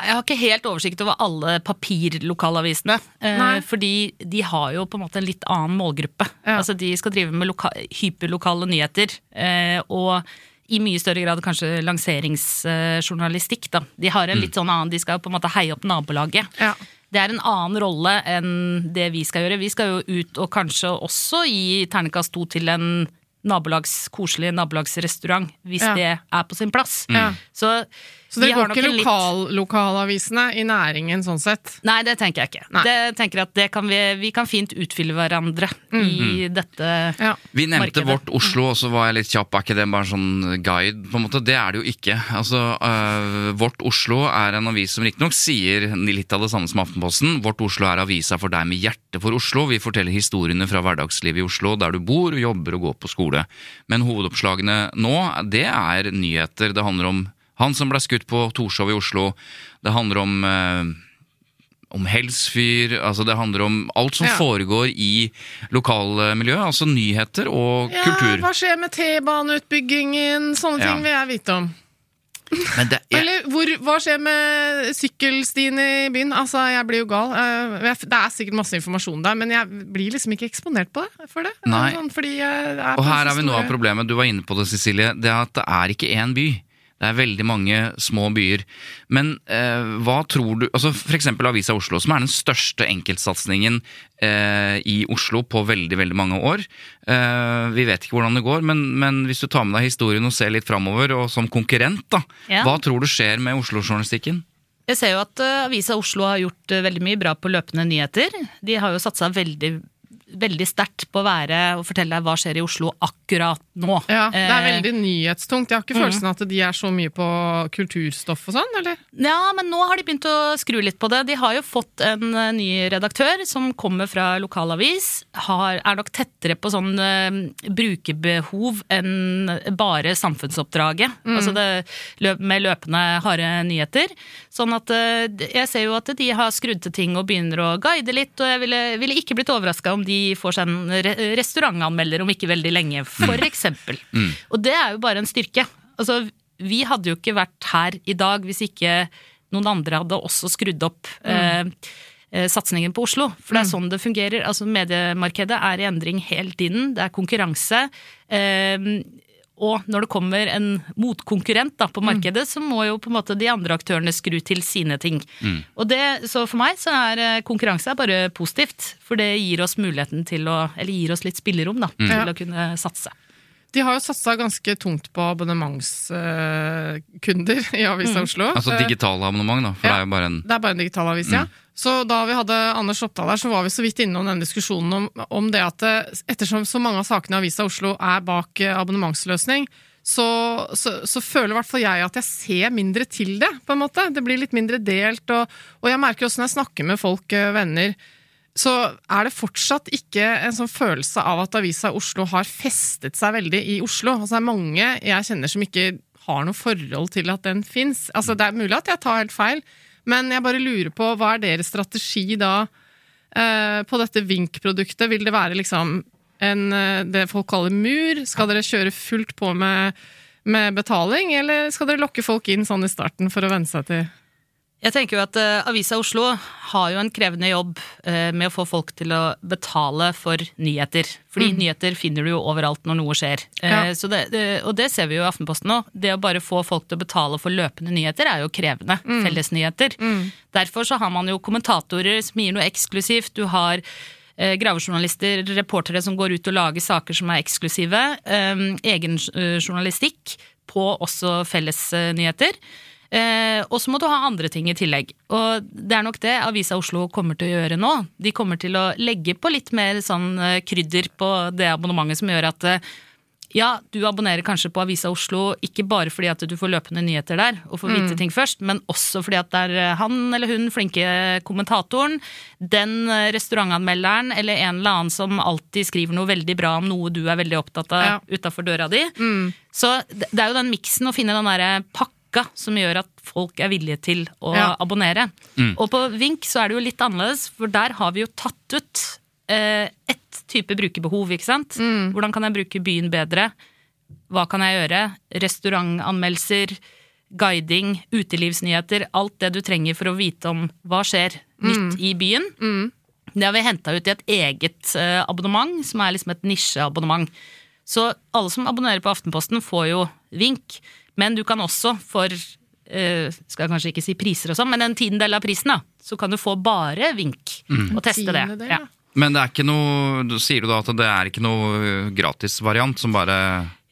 Speaker 4: Jeg har ikke helt oversikt over alle papirlokalavisene. Eh, fordi de har jo på en måte en litt annen målgruppe.
Speaker 3: Ja.
Speaker 4: Altså De skal drive med loka hyperlokale nyheter. Eh, og i mye større grad kanskje lanseringsjournalistikk. da. De har en litt sånn annen, de skal jo på en måte heie opp nabolaget.
Speaker 3: Ja.
Speaker 4: Det er en annen rolle enn det vi skal gjøre. Vi skal jo ut og kanskje også gi terningkast to til en nabolags, koselig nabolagsrestaurant, hvis
Speaker 3: Ja.
Speaker 4: det er på sin plass.
Speaker 3: Ja.
Speaker 4: Så,
Speaker 3: Så det går ikke
Speaker 4: lokal, litt-
Speaker 3: lokalavisene i næringen sånn sett?
Speaker 4: Nei, det tenker jeg ikke. Det tenker at det kan vi, vi kan fint utfylle hverandre i dette
Speaker 3: Ja.
Speaker 2: Vi nevnte
Speaker 4: markedet.
Speaker 2: Vårt Oslo, og så var jeg litt kjapp. Er ikke det bare en sånn guide? på en måte? Det er det jo ikke. Altså, uh, Vårt Oslo er en avis som riktignok sier litt av det samme som Aftenposten. Vårt Oslo er avisa for deg med hjerte for Oslo. Vi forteller historiene fra hverdagslivet i Oslo, der du bor, og jobber og går på skole. Men hovedoppslagene nå, det er nyheter. Det handler om han som ble skutt på Torshov i Oslo. Det handler om eh, om Helsfyr, altså det handler om alt som
Speaker 3: Ja.
Speaker 2: foregår i lokalmiljøet. Altså nyheter og
Speaker 3: Ja,
Speaker 2: kultur.
Speaker 3: hva skjer med T-baneutbyggingen? Sånne ting vil jeg vite om.
Speaker 2: Men det er,
Speaker 3: Eller hvor, hva skjer med sykkelstien i byen? Altså, jeg blir jo gal. Eh, Det er sikkert masse informasjon der, men jeg blir liksom ikke eksponert på det. For det.
Speaker 2: Nei.
Speaker 3: Sånn, fordi jeg
Speaker 2: og her er vi noe av problemet. Du var inne på det, Cecilie. Det er at det er ikke én by. Det er veldig mange små byer. Men eh, hva tror du altså eksempel Avisa Oslo, som er den største enkeltsatsingen eh, i Oslo på veldig veldig mange år. Eh, vi vet ikke hvordan det går, men, men hvis du tar med deg historien og ser litt framover, og som konkurrent, da,
Speaker 4: Ja.
Speaker 2: hva tror du skjer med Oslo-journalistikken?
Speaker 4: Jeg ser jo at eh, Avisa Oslo har gjort eh, veldig mye bra på løpende nyheter. De har jo satsa veldig, veldig sterkt på å være og fortelle deg hva skjer i Oslo akkurat nå.
Speaker 3: Ja, Det er
Speaker 4: Eh,
Speaker 3: veldig nyhetstungt. Jeg har ikke følelsen av at de er så mye på kulturstoff og sånn, eller?
Speaker 4: Ja, men nå har de begynt å skru litt på det. De har jo fått en eh, ny redaktør som kommer fra lokalavis. Har, er nok tettere på sånn uh, brukerbehov enn bare samfunnsoppdraget. Altså det, løp, med løpende harde nyheter. Sånn at eh, jeg ser jo at de har skrudd til ting og begynner å guide litt. Og jeg ville, ville ikke blitt overraska om de får seg en re restaurantanmelder om ikke veldig lenge, for eksempel. Og det er jo bare en styrke. Altså, vi hadde jo ikke vært her i dag hvis ikke noen andre hadde også skrudd opp mm. eh, satsingen på Oslo. For det er sånn det fungerer. Altså, mediemarkedet er i endring hele tiden. Det er konkurranse. Eh, og når det kommer en motkonkurrent da, på markedet, så må jo på en måte de andre aktørene skru til sine ting. Og det, så for meg så er eh, konkurranse er bare positivt. For det gir oss muligheten til å Eller gir oss litt spillerom da, til
Speaker 3: Ja.
Speaker 4: å kunne satse.
Speaker 3: De har jo satsa ganske tungt på abonnementskunder i Avisa Oslo.
Speaker 2: Altså
Speaker 3: Eh,
Speaker 2: digitale abonnement, da. For
Speaker 3: Ja.
Speaker 2: det er jo bare en
Speaker 3: Det er bare en digital avis, ja. Så da vi hadde Anders Oppdal her, så var vi så vidt innom den diskusjonen om, om det at eh, ettersom så mange av sakene i Avisa Oslo er bak eh, abonnementsløsning, så, så, så føler i hvert fall jeg at jeg ser mindre til det, på en måte. Det blir litt mindre delt, og, og jeg merker også når jeg snakker med folk, eh, venner, så er det fortsatt ikke en sånn følelse av at Avisa Oslo har festet seg veldig i Oslo. Altså det er mange jeg kjenner som ikke har noe forhold til at den fins. Altså det er mulig at jeg tar helt feil, men jeg bare lurer på hva er deres strategi da eh, på dette Vink-produktet? Vil det være liksom en, eh, det folk kaller mur? Skal dere kjøre fullt på med, med betaling, eller skal dere lokke folk inn sånn i starten for å venne seg til
Speaker 4: Jeg tenker jo at uh, Avisa Oslo har jo en krevende jobb uh, med å få folk til å betale for nyheter. Fordi nyheter finner du jo overalt når noe skjer. Uh,
Speaker 3: Ja.
Speaker 4: så det, det, og det ser vi jo i Aftenposten nå. Det å bare få folk til å betale for løpende nyheter er jo krevende. Fellesnyheter. Derfor så har man jo kommentatorer som gir noe eksklusivt. Du har gravejournalister, reportere som går ut og lager saker som er eksklusive. Eh, egen journalistikk på også fellesnyheter. Eh, og så må du ha andre ting i tillegg. Og det er nok det Avisa Oslo kommer til å gjøre nå. De kommer til å legge på litt mer sånn eh, krydder på det abonnementet som gjør at eh, ja, du abonnerer kanskje på Avisa Oslo ikke bare fordi at du får løpende nyheter der og får vite ting først, men også fordi at det er eh, han eller hun flinke kommentatoren, den restaurantanmelderen eller en eller annen som alltid skriver noe veldig bra om noe du er veldig opptatt av
Speaker 3: Ja.
Speaker 4: utafor døra di. Så det det er jo den miksen å finne den derre pakka som gjør at folk er villige til å
Speaker 3: Ja.
Speaker 4: abonnere. Og på Vink så er det jo litt annerledes, for der har vi jo tatt ut eh, ett type brukerbehov, ikke sant? Hvordan kan jeg bruke byen bedre? Hva kan jeg gjøre? Restaurantanmeldelser, guiding, utelivsnyheter. Alt det du trenger for å vite om hva skjer nytt i byen. Det har vi henta ut i et eget eh, abonnement, som er liksom et nisjeabonnement. Så alle som abonnerer på Aftenposten, får jo Vink. Men du kan også for eh, skal jeg kanskje ikke si priser og sånn, men en tiendedel av prisen, da, så kan du få bare Vink. Og teste det. Ja.
Speaker 2: Men det er ikke noe, du sier du da at det er ikke noe gratisvariant som bare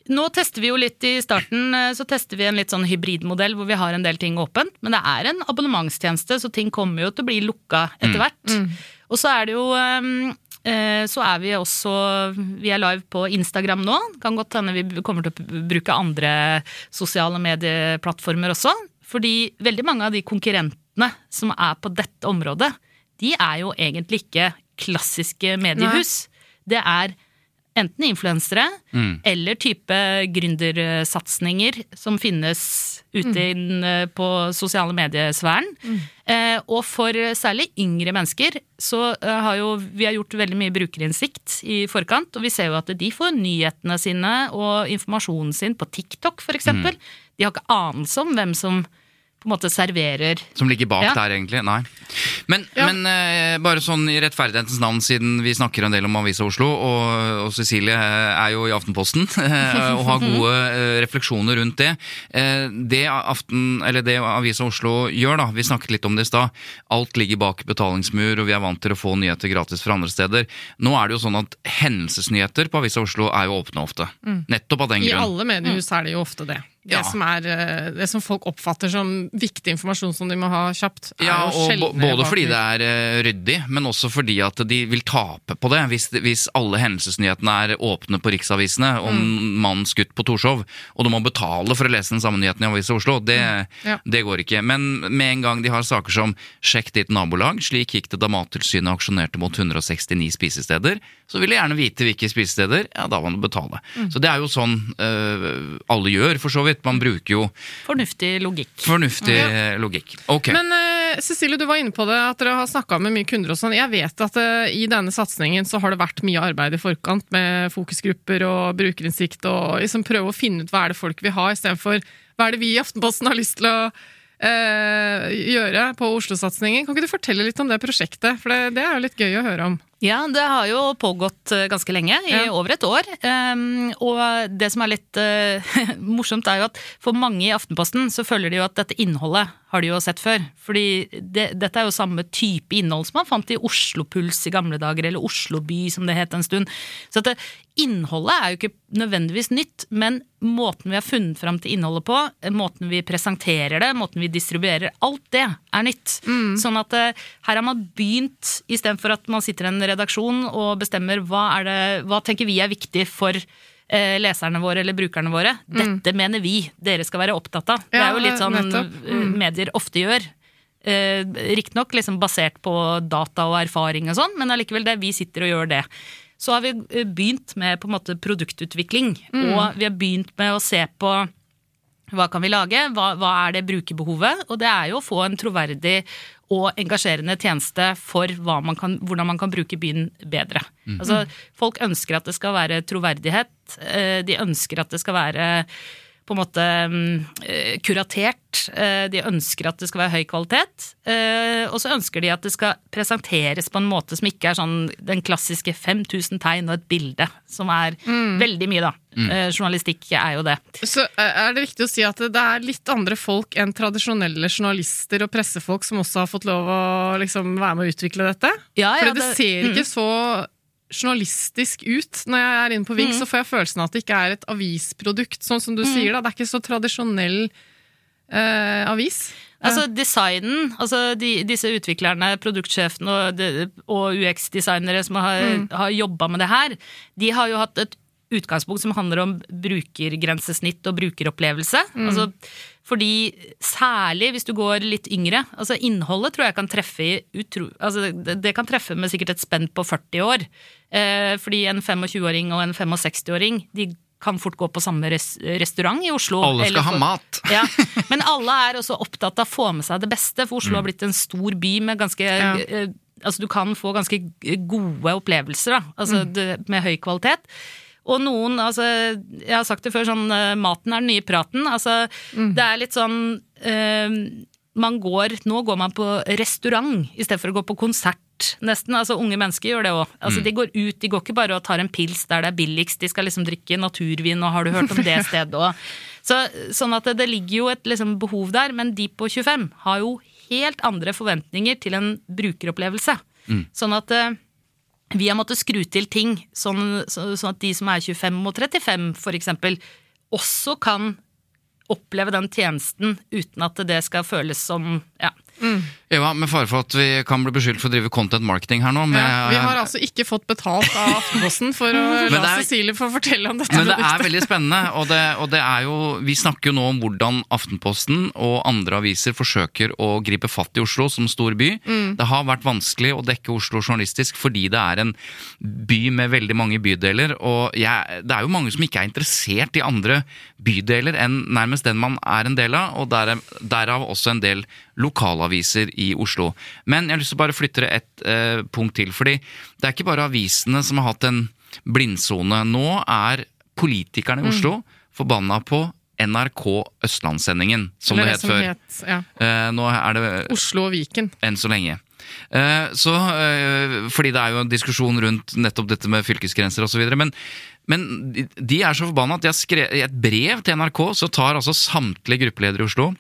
Speaker 4: Nå tester vi jo litt i starten, eh, så tester vi en litt sånn hybridmodell hvor vi har en del ting åpent. Men det er en abonnementstjeneste, så ting kommer jo til å bli lukka etter hvert. Og så er det jo eh, eh, så er vi også Vi er live på Instagram nå. Kan godt hende vi kommer til å bruke andre sosiale medieplattformer også. Fordi veldig mange av de konkurrentene som er på dette området, de er jo egentlig ikke klassiske mediehus. Det er enten influensere eller type gründersatsinger som finnes ute inn, eh, på sosiale mediesfæren. Eh, og for særlig yngre mennesker så eh, har jo vi har gjort veldig mye brukerinnsikt i forkant, og vi ser jo at de får nyhetene sine og informasjonen sin på TikTok f.eks. De har ikke anelse om hvem som på en måte serverer
Speaker 2: Som ligger bak
Speaker 4: Ja.
Speaker 2: der, egentlig? Nei. Men,
Speaker 3: Ja.
Speaker 2: men eh, bare sånn i rettferdighetens navn, siden vi snakker en del om Avisa Oslo, og, og Cecilie eh, er jo i Aftenposten *laughs* eh, og har gode eh, refleksjoner rundt det. Det, Aften, eller det Avisa Oslo gjør, da, vi snakket litt om det i stad, alt ligger bak betalingsmur, og vi er vant til å få nyheter gratis fra andre steder. Nå er det jo sånn at hendelsesnyheter på Avisa Oslo er jo åpne ofte. Nettopp av den
Speaker 3: I alle mediehus er det jo ofte det. Det,
Speaker 2: Ja.
Speaker 3: som er, eh, det som folk oppfatter som viktig informasjon som de må ha kjapt,
Speaker 2: Ja, og både fordi det er eh, ryddig, men også fordi at de vil tape på det. Hvis, hvis alle hendelsesnyhetene er åpne på riksavisene om
Speaker 3: Mm.
Speaker 2: mannen skutt på Torshov, og du må betale for å lese den samme nyheten i Avisa Oslo, det,
Speaker 3: Mm. Ja.
Speaker 2: det går ikke. Men med en gang de har saker som 'sjekk ditt nabolag', slik gikk det da Mattilsynet aksjonerte mot 169 spisesteder, så vil de gjerne vite hvilke spisesteder, ja, da må du betale.
Speaker 3: Mm.
Speaker 2: Så det er jo sånn uh, alle gjør, for så vidt. Man bruker jo
Speaker 4: fornuftig logikk.
Speaker 2: fornuftig logikk. Ok.
Speaker 3: Men uh, Cecilie, du var inne på det, at dere har snakka med mye kunder og sånn. Jeg vet at uh, i denne satsingen så har det vært mye arbeid i forkant med fokusgrupper og brukerinnsikt, og liksom prøve å finne ut hva er det folk vil ha, istedenfor hva er det vi i Aftenposten har lyst til å eh, gjøre på Oslo-satsingen. Kan ikke du fortelle litt om det prosjektet, for det, det er jo litt gøy å høre om.
Speaker 4: Ja, det har jo pågått eh, ganske lenge, i
Speaker 3: Ja.
Speaker 4: over et år. Um, og det som er litt uh, *laughs* morsomt, er jo at for mange i Aftenposten så føler de jo at dette innholdet har de jo sett før. Fordi det, dette er jo samme type innhold som man fant i Oslo Puls i gamle dager, eller Oslo By som det het en stund. Så at det, innholdet er jo ikke nødvendigvis nytt, men måten vi har funnet fram til innholdet på, måten vi presenterer det, måten vi distribuerer, alt det er nytt. Sånn at uh, her har man begynt, istedenfor at man sitter i en redaksjon og bestemmer hva, er det, hva tenker vi er viktig for eh, leserne våre eller brukerne våre. Dette mener vi dere skal være opptatt av. det er jo litt sånn eh, medier ofte gjør. Eh, Riktignok liksom basert på data og erfaring og sånn, men allikevel det vi sitter og gjør det. Så har vi eh, begynt med på en måte produktutvikling, og vi har begynt med å se på Hva kan vi lage? Hva, hva er det brukerbehovet? Og det er jo å få en troverdig og engasjerende tjeneste for man kan, hvordan man kan bruke byen bedre. Altså, folk ønsker at det skal være troverdighet. eh, De ønsker at det skal være på en måte mm, eh, kuratert. Eh, De ønsker at det skal være høy kvalitet. eh, Og så ønsker de at det skal presenteres på en måte som ikke er sånn den klassiske 5000 tegn og et bilde, som er veldig mye, da. Mm. Journalistikk er jo det.
Speaker 3: Så er det viktig å si at det er litt andre folk enn tradisjonelle journalister og pressefolk som også har fått lov å liksom være med å utvikle dette?
Speaker 4: Ja, ja,
Speaker 3: For det,
Speaker 4: det-
Speaker 3: ser ikke
Speaker 4: mm.
Speaker 3: så journalistisk ut. Når jeg er inne på Vix,
Speaker 4: Mm.
Speaker 3: så får jeg følelsen av at det ikke er et avisprodukt, sånn som du sier. da. Det er ikke så tradisjonell eh, avis.
Speaker 4: Altså designen, altså de, disse utviklerne, produktsjefene og, og UX-designere som har,
Speaker 3: Mm.
Speaker 4: har jobba med det her, de har jo hatt et utgangspunkt som handler om brukergrensesnitt og brukeropplevelse.
Speaker 3: Mm.
Speaker 4: Altså, fordi særlig hvis du går litt yngre, altså innholdet tror jeg kan treffe utro, altså det, kan treffe med sikkert et spenn på 40 år. Eh, fordi en 25-åring og en 65-åring, de kan fort gå på samme res restaurant i Oslo.
Speaker 2: Alle
Speaker 4: skal
Speaker 2: skal ha mat. *laughs*
Speaker 4: ja, men alle er også opptatt av å få med seg det beste, for Oslo har blitt en stor by med ganske
Speaker 3: Ja.
Speaker 4: eh, Altså du kan få ganske gode opplevelser, da. Altså det, med høy kvalitet. Og noen, altså Jeg har sagt det før, sånn eh, maten er den nye praten. Altså det er litt sånn eh, man går, Nå går man på restaurant i stedet for å gå på konsert, nesten. Altså Unge mennesker gjør det òg. Altså, De går ut, de går ikke bare og tar en pils der det er billigst, de skal liksom drikke naturvin, og har du hørt om det stedet òg? *laughs* Så, sånn at det, det ligger jo et liksom, behov der, men de på 25 har jo helt andre forventninger til en brukeropplevelse. Sånn at eh, vi har måttet skru til ting, sånn, så, sånn at de som er 25 og 35 for eksempel, også kan oppleve den tjenesten uten at det skal føles som ja.
Speaker 2: Eva, med fare for at vi kan bli beskyldt for å drive content marketing her nå. med,
Speaker 3: Ja, vi har altså ikke fått betalt av Aftenposten for å *laughs* la
Speaker 2: er-
Speaker 3: Cecilie få fortelle om dette
Speaker 2: Men det er veldig spennende, og det, og det er jo Vi snakker jo nå om hvordan Aftenposten og andre aviser forsøker å gripe fatt i Oslo som stor by. Det har vært vanskelig å dekke Oslo journalistisk fordi det er en by med veldig mange bydeler, og jeg, det er jo mange som ikke er interessert i andre bydeler enn nærmest den man er en del av, og derav, derav også en del lokalaviser i Oslo. Men jeg har lyst til å bare flytte det et eh, punkt til, fordi det er ikke bare avisene som har hatt en blindsone. Nå er politikerne i Oslo forbanna på NRK Østlandssendingen, som
Speaker 3: Eller
Speaker 2: det het før.
Speaker 3: het ja,
Speaker 2: Eh, nå er det
Speaker 3: Oslo og Viken.
Speaker 2: enn så lenge. Eh, Så, eh, fordi det er jo en diskusjon rundt nettopp dette med fylkesgrenser osv. Men, men de- de er så forbanna at de har skrevet i et brev til NRK, så tar altså samtlige gruppeledere i Oslo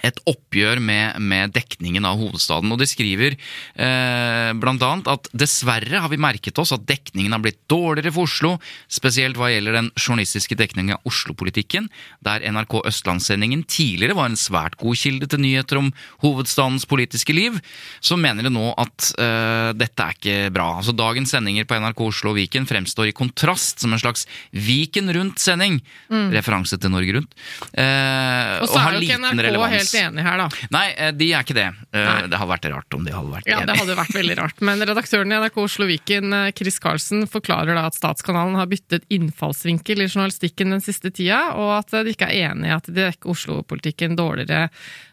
Speaker 2: et oppgjør med, med dekningen av hovedstaden. Og de skriver eh, annet at dessverre har vi merket oss at dekningen har blitt dårligere for Oslo, spesielt hva gjelder den journalistiske dekningen av Oslo-politikken, der NRK Østlandssendingen tidligere var en svært god kilde til nyheter om hovedstadens politiske liv, så mener de nå at eh, dette er ikke bra. Altså Dagens sendinger på NRK Oslo og Viken fremstår i kontrast som en slags Viken Rundt-sending, referanse til Norge Rundt, eh,
Speaker 3: Og
Speaker 2: og, har liten relevans.
Speaker 3: Helt enige her, da.
Speaker 2: Nei, eh, de er ikke det. Eh,
Speaker 3: Nei.
Speaker 2: Det hadde vært rart om de hadde vært
Speaker 3: Ja, det hadde vært veldig rart. Men redaktøren i NRK Oslo Viken, eh, Chris Carlsen, forklarer da at Statskanalen har byttet innfallsvinkel i journalistikken den siste tida, og at de ikke er enig i at de dekker Oslo-politikken dårligere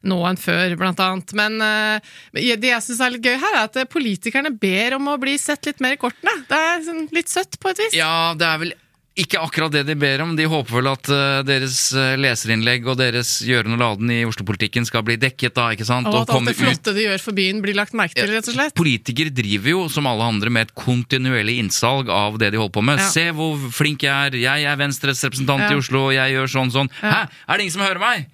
Speaker 3: nå enn før, blant annet. Men det jeg syns er litt gøy her, er at politikerne ber om å bli sett litt mer i kortene. Det er sånn litt søtt, på et vis.
Speaker 2: Ja, det er vel ikke akkurat det de ber om. De håper vel at eh, deres eh, leserinnlegg og deres gjøren og laden i Oslo-politikken skal bli dekket, da, ikke sant?
Speaker 3: Og at alt det flotte de gjør for byen, blir lagt merke til, rett og slett.
Speaker 2: Politikere driver jo, som alle andre, med et kontinuerlig innsalg av det de holder på med.
Speaker 3: Ja.
Speaker 2: Se hvor flink jeg er, jeg er Venstres representant
Speaker 3: Ja.
Speaker 2: i Oslo, jeg gjør sånn sånn. Hæ, er det ingen som hører meg?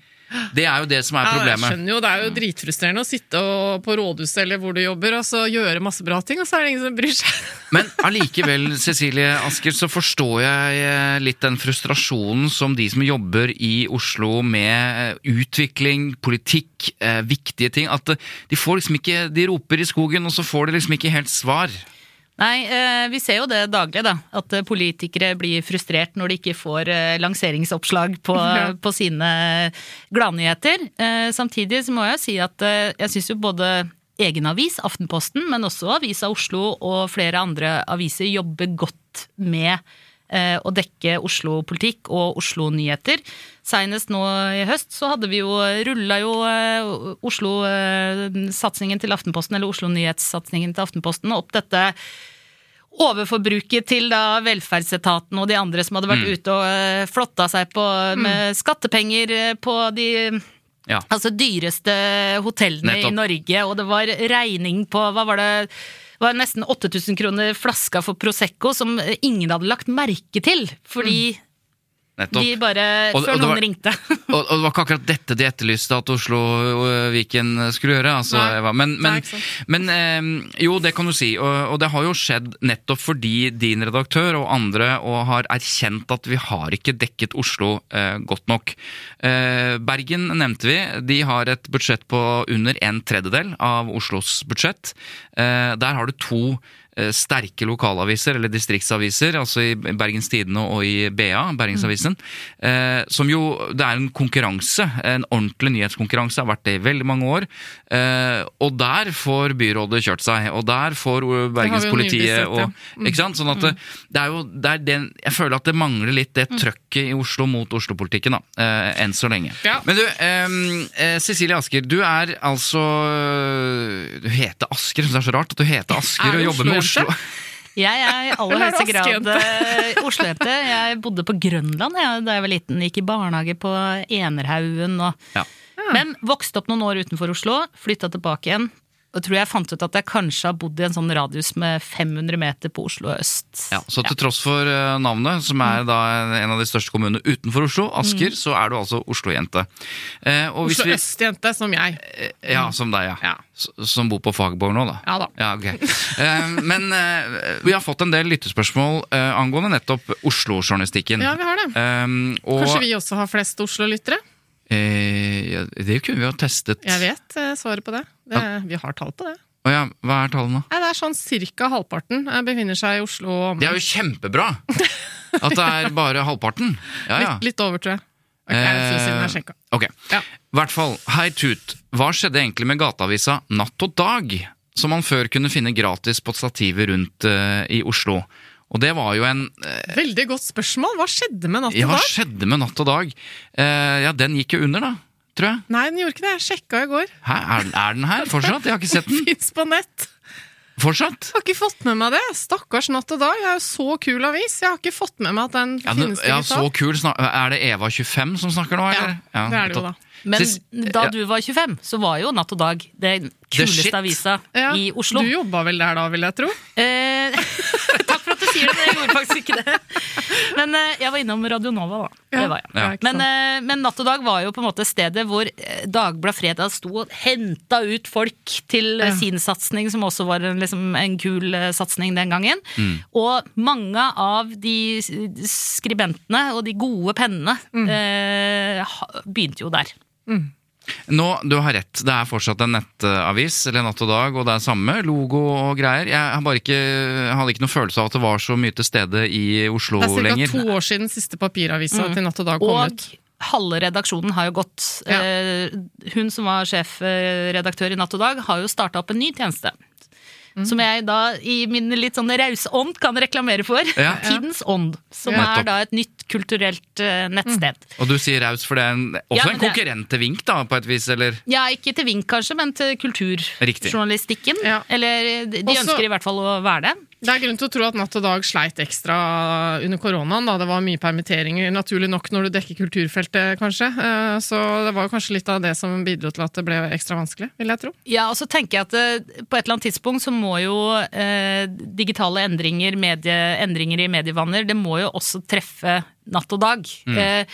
Speaker 2: Det er jo det som er problemet.
Speaker 3: Ja, jeg skjønner jo, Det er jo dritfrustrerende å sitte på rådhuset eller hvor du jobber og så gjøre masse bra ting, og så er det ingen som bryr seg. *laughs*
Speaker 2: Men allikevel, Cecilie Asker, så forstår jeg eh, litt den frustrasjonen som de som jobber i Oslo med eh, utvikling, politikk, eh, viktige ting. At de får liksom ikke De roper i skogen, og så får de liksom ikke helt svar.
Speaker 4: Nei, eh, vi ser jo det daglig, da. At eh, politikere blir frustrert når de ikke får eh, lanseringsoppslag på, *laughs*
Speaker 3: Ja.
Speaker 4: på sine gladnyheter. Samtidig så må jeg si at jeg syns jo både egen avis, Aftenposten, men også Avisa Oslo og flere andre aviser jobber godt med å dekke Oslo-politikk og Oslo-nyheter. Seinest nå i høst så hadde vi jo rulla jo eh, Oslo-satsingen til Aftenposten, eller Oslo-nyhetssatsingen til Aftenposten, opp dette overforbruket til da velferdsetaten og de andre som hadde
Speaker 2: Mm.
Speaker 4: vært ute og eh, flotta seg på, med skattepenger eh, på de
Speaker 2: Ja.
Speaker 4: altså dyreste hotellene
Speaker 2: Nettopp.
Speaker 4: i Norge, og det var regning på hva var det var nesten 8000 kroner flaska for Prosecco som ingen hadde lagt merke til, fordi
Speaker 2: Nettopp.
Speaker 4: de bare
Speaker 2: Og-
Speaker 4: Før
Speaker 2: og
Speaker 4: noen
Speaker 2: var-
Speaker 4: ringte. *laughs*
Speaker 2: Og, og det var ikke akkurat dette de etterlyste at Oslo og Viken skulle gjøre. Altså. Men, men, men eh, jo, det kan du si. Og, det har jo skjedd nettopp fordi din redaktør og andre og har erkjent at vi har ikke dekket Oslo eh, godt nok. Eh, Bergen nevnte vi. De har et budsjett på under en tredjedel av Oslos budsjett. Eh, der har du to eh, sterke lokalaviser, eller distriktsaviser, altså i Bergens Tidende og i BA, Bergensavisen, mm. som jo Det er en konkurranse, en ordentlig nyhetskonkurranse, har vært det i veldig mange år. Eh, og der får byrådet kjørt seg, og der får eh, Bergenspolitiet og.
Speaker 3: Mm.
Speaker 2: Ikke sant? Sånn at det, det er jo det er den, Jeg føler at det mangler litt det
Speaker 3: Mm.
Speaker 2: trøkket i Oslo mot Oslo-politikken, da. Eh, enn så lenge.
Speaker 3: Ja.
Speaker 2: Men du, eh, eh, Cecilie Asker, du er altså Du heter Asker, det er så rart at du heter Asker
Speaker 3: Er
Speaker 2: og jobber med
Speaker 3: Oslo-jente?
Speaker 2: Oslo.
Speaker 4: Jeg er i aller
Speaker 3: er
Speaker 4: høyeste grad eh, Oslo-jente. Jeg bodde på Grønland jeg, da jeg var liten. Gikk i barnehage på Enerhaugen. Og...
Speaker 2: Ja.
Speaker 4: Men vokste opp noen år utenfor Oslo, flytta tilbake igjen. Og tror jeg fant ut at jeg kanskje har bodd i en sånn radius med 500 meter på Oslo øst.
Speaker 2: Ja, så til tross for eh, navnet, som er da en av de største kommunene utenfor Oslo, Asker,
Speaker 3: Mm.
Speaker 2: så er du altså Oslo-jente. Eh,
Speaker 3: Oslo
Speaker 2: vi-
Speaker 3: øst-jente, som jeg.
Speaker 2: Eh, Ja, som deg, ja.
Speaker 3: Ja.
Speaker 2: Som bor på Fagerborg nå, da.
Speaker 3: Ja da.
Speaker 2: Ja, ok. Eh, men eh, vi har fått en del lyttespørsmål eh, angående nettopp Oslo-journalistikken.
Speaker 3: Ja, vi har det.
Speaker 2: Um, og,
Speaker 3: Kanskje vi også har flest Oslo-lyttere?
Speaker 2: Eh, ja, det kunne vi jo testet.
Speaker 3: Jeg vet eh, svaret på det. det vi har tall på det.
Speaker 2: Oh, ja, hva er tallene?
Speaker 3: Nei, det er sånn Cirka halvparten eh, befinner seg i Oslo. og
Speaker 2: Det er jo kjempebra! At det er bare halvparten. Ja, ja.
Speaker 3: Litt, litt over, tror jeg. Ok, det en stund siden jeg sjekka.
Speaker 2: Ok.
Speaker 3: Ja.
Speaker 2: Hvert fall, hei tut. Hva skjedde egentlig med gateavisa Natt og Dag, som man før kunne finne gratis på stativet rundt uh, i Oslo? Og det var jo en eh,
Speaker 3: Veldig godt spørsmål. Hva skjedde med Natt og
Speaker 2: Ja,
Speaker 3: og
Speaker 2: hva skjedde med Natt og Dag? Eh, ja, den gikk jo under, da. Tror jeg.
Speaker 3: Nei, den gjorde ikke det. Jeg sjekka i går.
Speaker 2: Hæ, er, er den her *laughs* fortsatt? Jeg har ikke sett den. *laughs*
Speaker 3: Fins på nett.
Speaker 2: Fortsatt?
Speaker 3: Jeg har ikke fått med meg det. Stakkars Natt og Dag. Det er jo så kul avis. Jeg har ikke fått med meg at den
Speaker 2: Ja,
Speaker 3: finnes
Speaker 2: ja, så kul. Er det Eva25 som snakker nå, eller?
Speaker 3: Ja, det er det jo, da.
Speaker 4: Men
Speaker 2: Sist,
Speaker 4: da
Speaker 2: ja.
Speaker 4: du var 25, så var jo Natt og Dag den kuleste avisa
Speaker 3: Ja,
Speaker 4: i Oslo.
Speaker 3: Du jobba vel der da, vil jeg tro?
Speaker 4: Eh, *laughs* takk for at du sier det, men jeg gjorde faktisk ikke det. Men eh, jeg var innom Radionova, da.
Speaker 3: Ja,
Speaker 4: Det var jeg.
Speaker 2: Ja.
Speaker 4: Men, eh, men Natt og Dag var jo på en måte stedet hvor eh, Dagbladet Fredag sto og henta ut folk til eh,
Speaker 3: Ja.
Speaker 4: sin satsing, som også var en, liksom, en kul eh, satsing den gangen.
Speaker 2: Mm.
Speaker 4: Og mange av de skribentene og de gode pennene
Speaker 3: Mm.
Speaker 4: eh, begynte jo der.
Speaker 2: Nå, du har rett. Det er fortsatt en nettavis, eller Natt og Dag, og det er samme logo og greier. Jeg, har bare ikke, jeg hadde ikke noe følelse av at det var så mye til stede i Oslo lenger.
Speaker 3: Det er ca.
Speaker 2: lenger.
Speaker 3: to år siden siste papiravisa til Natt og Dag kom
Speaker 4: Og
Speaker 3: ut.
Speaker 4: halve redaksjonen har jo gått.
Speaker 3: Ja.
Speaker 4: Eh, Hun som var sjefredaktør i Natt og Dag, har jo starta opp en ny tjeneste.
Speaker 3: Mm.
Speaker 4: Som jeg da i min litt sånn rause ånd kan reklamere for.
Speaker 2: Ja.
Speaker 4: Tidens Ånd. Som
Speaker 2: Ja.
Speaker 4: er da et nytt kulturelt eh, nettsted.
Speaker 2: Og du sier raus, for det er en, også
Speaker 4: Ja,
Speaker 2: en konkurrent til Vink, da, på et vis, eller?
Speaker 4: Ja, ikke til Vink kanskje, men til kulturjournalistikken.
Speaker 3: Ja.
Speaker 4: Eller de
Speaker 3: Også-
Speaker 4: ønsker i hvert fall å være det.
Speaker 3: Det er grunn til å tro at Natt og Dag sleit ekstra under koronaen. da Det var mye permitteringer, naturlig nok når du dekker kulturfeltet, kanskje. Eh, Så det var kanskje litt av det som bidro til at det ble ekstra vanskelig, vil jeg tro.
Speaker 4: Ja, og så tenker jeg at eh, på et eller annet tidspunkt så må jo eh, digitale endringer, medie, endringer i medievaner, det må jo også treffe natt og dag. Eh,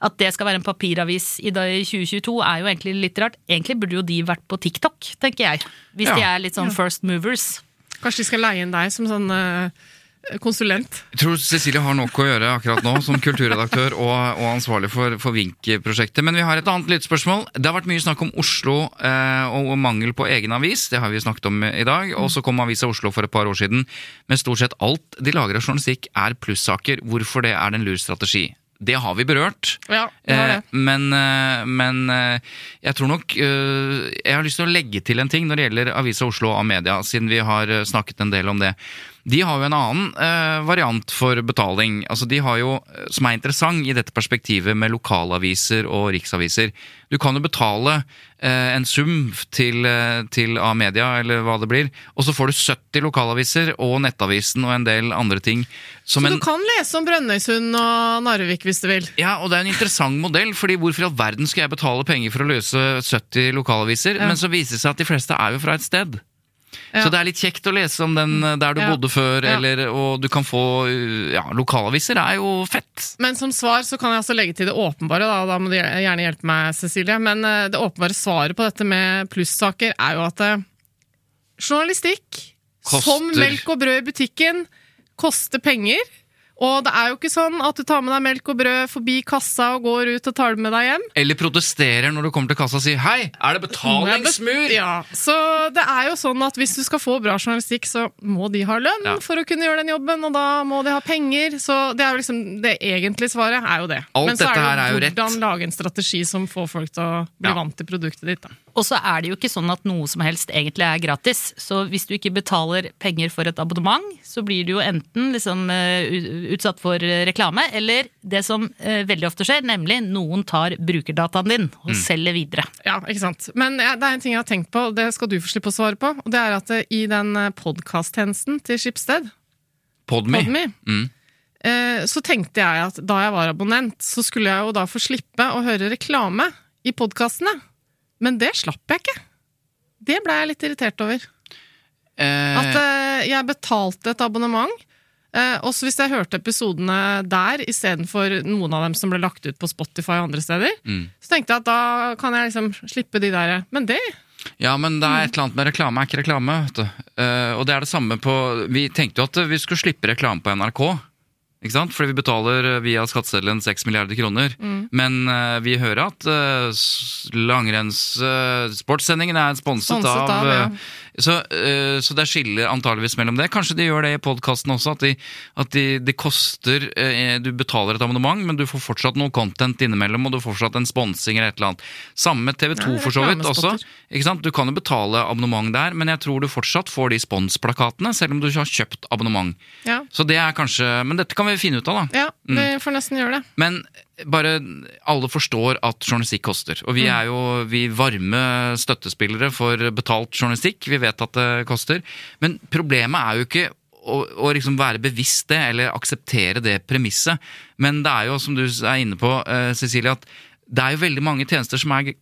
Speaker 4: at det skal være en papiravis i, 2022 er jo egentlig litt rart. Egentlig burde jo de vært på TikTok, tenker jeg. Hvis
Speaker 2: Ja.
Speaker 4: de er litt sånn first movers.
Speaker 3: Kanskje de skal leie inn deg som sånn eh, konsulent.
Speaker 2: Jeg tror Cecilie har nok å gjøre akkurat nå, som kulturredaktør og, og ansvarlig for, for Vink-prosjektet. Men vi har et annet lyttspørsmål. Det har vært mye snakk om Oslo eh, og mangel på egen avis. Det har vi snakket om i dag. Og så kom Avisa Oslo for et par år siden. Men stort sett alt de lager av journalistikk er plussaker. Hvorfor det er en lur strategi? Det har vi berørt.
Speaker 3: Ja, det det.
Speaker 2: Eh, men eh, men eh, jeg tror nok Jeg har lyst til å legge til en ting når det gjelder Avisa Oslo og Amedia, siden vi har snakket en del om det. De har jo en annen eh, variant for betaling. Altså de har jo, eh, Som er interessant i dette perspektivet med lokalaviser og riksaviser. Du kan jo betale eh, en sum til, eh, til A-media, eller hva det blir, og så får du 70 lokalaviser og Nettavisen og en del andre ting. Som
Speaker 3: Så
Speaker 2: en,
Speaker 3: du kan lese om Brønnøysund og Narvik hvis du vil.
Speaker 2: ja, og det er en interessant modell, fordi hvorfor i all verden skal jeg betale penger for å løse 70 lokalaviser?
Speaker 3: Ja.
Speaker 2: Men så viser det seg at de fleste er jo fra et sted.
Speaker 3: Ja.
Speaker 2: Så det er litt kjekt å lese om den eh, der du
Speaker 3: Ja.
Speaker 2: bodde før, eller, og du kan få uh, Ja, lokalaviser er jo fett.
Speaker 3: Men som svar så kan jeg altså legge til det åpenbare, da, da må du gjerne hjelpe meg, Cecilie. Men eh, det åpenbare svaret på dette med plussaker er jo at eh, journalistikk,
Speaker 2: Koster.
Speaker 3: som melk og brød i butikken, koster penger. Og det er jo ikke sånn at du tar med deg melk og brød forbi kassa og går ut og tar det med deg hjem.
Speaker 2: Eller protesterer når du kommer til kassa og sier 'hei, er det betalingsmur'?
Speaker 3: Ja, Så det er jo sånn at hvis du skal få bra journalistikk, så må de ha lønn
Speaker 2: Ja.
Speaker 3: for å kunne gjøre den jobben, og da må de ha penger. Så det er jo liksom det egentlige svaret er jo det.
Speaker 2: Alt
Speaker 3: Men så
Speaker 2: er jo
Speaker 3: er det jo hvordan lage en strategi som får folk til å bli
Speaker 2: Ja.
Speaker 3: vant til produktet ditt. Da.
Speaker 4: Og så er det jo ikke sånn at noe som helst egentlig er gratis. Så hvis du ikke betaler penger for et abonnement, så blir du jo enten liksom eh, utsatt for eh, reklame, eller det som eh, veldig ofte skjer, nemlig noen tar brukerdataen din
Speaker 2: Mm.
Speaker 4: og selger videre.
Speaker 3: Ja, ikke sant? Men ja, det er en ting jeg har tenkt på, og det skal du få slippe å svare på. Og det er at i den podkast-tjenesten til Skipsted,
Speaker 2: Podme.
Speaker 3: Podme,
Speaker 2: Mm.
Speaker 3: eh, så tenkte jeg at da jeg var abonnent, så skulle jeg jo da få slippe å høre reklame i podkastene. Men det slapp jeg ikke. Det ble jeg litt irritert over.
Speaker 2: Eh,
Speaker 3: At eh, jeg betalte et abonnement, eh, også hvis jeg hørte episodene der istedenfor noen av dem som ble lagt ut på Spotify og andre steder,
Speaker 2: Mm.
Speaker 3: så tenkte jeg at da kan jeg liksom slippe de der. Men det
Speaker 2: Ja, men det er et eller annet med reklame er ikke reklame. vet du. Uh, og det er det samme på Vi tenkte jo at vi skulle slippe reklame på NRK. Ikke sant? Fordi vi betaler eh, via skatteseddelen 6 milliarder kroner.
Speaker 3: Mm.
Speaker 2: Men uh, vi hører at uh, langrennssportssendingen er sponset,
Speaker 3: Sponset
Speaker 2: av,
Speaker 3: av, ja.
Speaker 2: Så, uh, så det er skille antageligvis mellom det. Kanskje de gjør det i podkasten også, at, de, at de, det koster uh, Du betaler et abonnement, men du får fortsatt noe content innimellom, og du får fortsatt en sponsing eller et eller annet. Samme med TV 2
Speaker 3: Ja,
Speaker 2: for så vidt også. Ikke sant? Du kan jo betale abonnement der, men jeg tror du fortsatt får de sponsplakatene, selv om du ikke har kjøpt abonnement.
Speaker 3: Ja,
Speaker 2: Så det er kanskje Men dette kan vi finne ut av, da.
Speaker 3: ja vi får nesten gjøre det.
Speaker 2: Men bare alle forstår at journalistikk koster. Og vi er jo vi varme støttespillere for betalt journalistikk. Vi vet at det koster. Men problemet er jo ikke å, å liksom være bevisst det, eller akseptere det premisset. Men det er jo, som du er inne på, eh, Cecilie, at det er jo veldig mange tjenester som er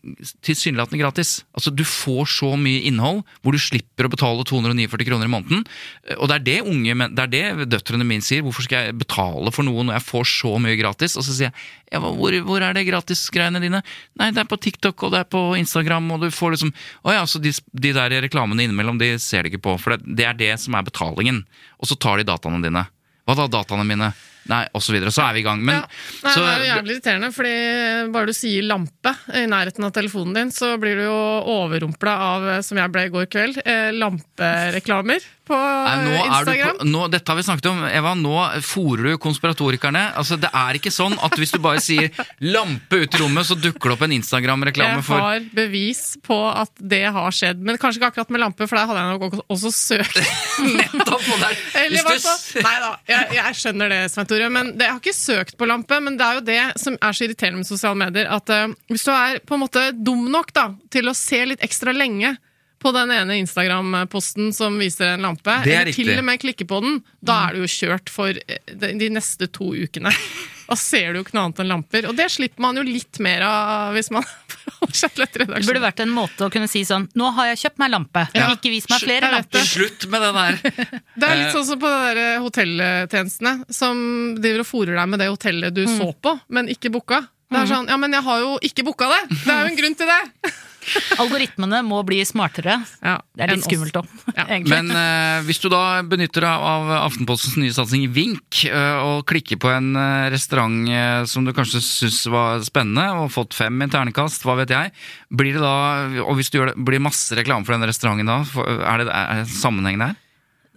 Speaker 2: tilsynelatende gratis. Altså Du får så mye innhold hvor du slipper å betale 249 kroner i måneden. Eh, Og det er det unge, det er det døtrene mine sier. Hvorfor skal jeg betale for noe når jeg får så mye gratis? Og så sier jeg ja, hvor, hvor er det gratisgreiene dine? Nei, det er på TikTok og det er på Instagram, og du får liksom Å ja, så de, de der reklamene innimellom, de ser de ikke på. For det, det er det som er betalingen. Og så tar de dataene dine. Hva da, dataene mine? Nei, og så videre. Så er vi i gang. Men
Speaker 3: ja. Nei,
Speaker 2: så,
Speaker 3: det er jo jævlig irriterende, fordi bare du sier lampe i nærheten av telefonen din, så blir du jo overrumpla av, eh, som jeg ble i går kveld, eh, lampereklamer på
Speaker 2: Nei, er
Speaker 3: Instagram.
Speaker 2: på, nå, dette har vi snakket om. Eva, nå fòrer du konspiratorikerne. Altså, det er ikke sånn at hvis du bare sier 'lampe ut i rommet', så dukker det opp en Instagram-reklame
Speaker 3: Jeg
Speaker 2: for
Speaker 3: har bevis på at det har skjedd, men kanskje ikke akkurat med lampe, for der hadde jeg nok også søkt. *laughs*
Speaker 2: Nettopp! og der-
Speaker 3: Eller
Speaker 2: hvis du
Speaker 3: nei da, jeg, jeg skjønner det, Svein Tore. Men det, jeg har ikke søkt på lampe. Men det er jo det som er så irriterende med sosiale medier. At uh, hvis du er på en måte dum nok da, til å se litt ekstra lenge på den ene Instagram-posten som viser en lampe, eller
Speaker 2: riktig.
Speaker 3: til og med klikke på den, da er du jo kjørt for eh, de, de neste to ukene. Da ser du jo ikke noe annet enn lamper. Og det slipper man jo litt mer av hvis man *laughs* holder seg til et
Speaker 4: Det burde vært en måte å kunne si sånn Nå har jeg kjøpt meg lampe,
Speaker 2: Ja.
Speaker 4: ikke vis meg flere lamper.
Speaker 2: Slutt med det der! *laughs*
Speaker 3: Det er litt sånn som på de hotelltjenestene som driver og fòrer deg med det hotellet du så på, men ikke booka. Det er sånn, ja, men jeg har jo ikke booka det! Det er jo en grunn til det! *laughs*
Speaker 4: Algoritmene må bli smartere.
Speaker 3: Ja,
Speaker 4: Det er litt skummelt òg,
Speaker 3: Ja. *laughs*
Speaker 4: egentlig.
Speaker 2: Men uh, hvis du da benytter deg av Aftenpostens nye satsing Vink, uh, og klikker på en uh, restaurant som du kanskje syns var spennende, og fått fem i ternekast, hva vet jeg, blir det da, og hvis du gjør det, blir masse reklame for den restauranten da, For- er det, er det sammenheng der?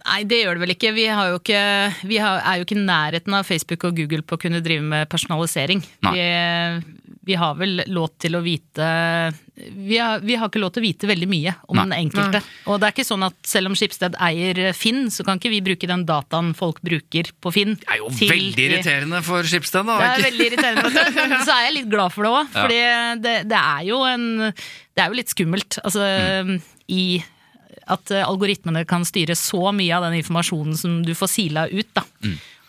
Speaker 4: Nei, det gjør det vel ikke. Vi, har jo ikke, vi har, er jo ikke i nærheten av Facebook og Google på å kunne drive med personalisering. Vi, vi har vel lov til å vite vi har, vi har ikke lov til å vite veldig mye om
Speaker 2: Nei.
Speaker 4: den enkelte. Og det er ikke sånn at selv om Skipsted eier Finn, så kan ikke vi bruke den dataen folk bruker på Finn.
Speaker 2: Det er jo
Speaker 4: til-
Speaker 2: veldig irriterende for Skipsted, da.
Speaker 4: Det er veldig irriterende, men så er jeg litt glad for det òg.
Speaker 2: Ja.
Speaker 4: Fordi det, det er jo en Det er jo litt skummelt. Altså i at eh, algoritmene kan styre så mye av den informasjonen som du får sila ut. Da.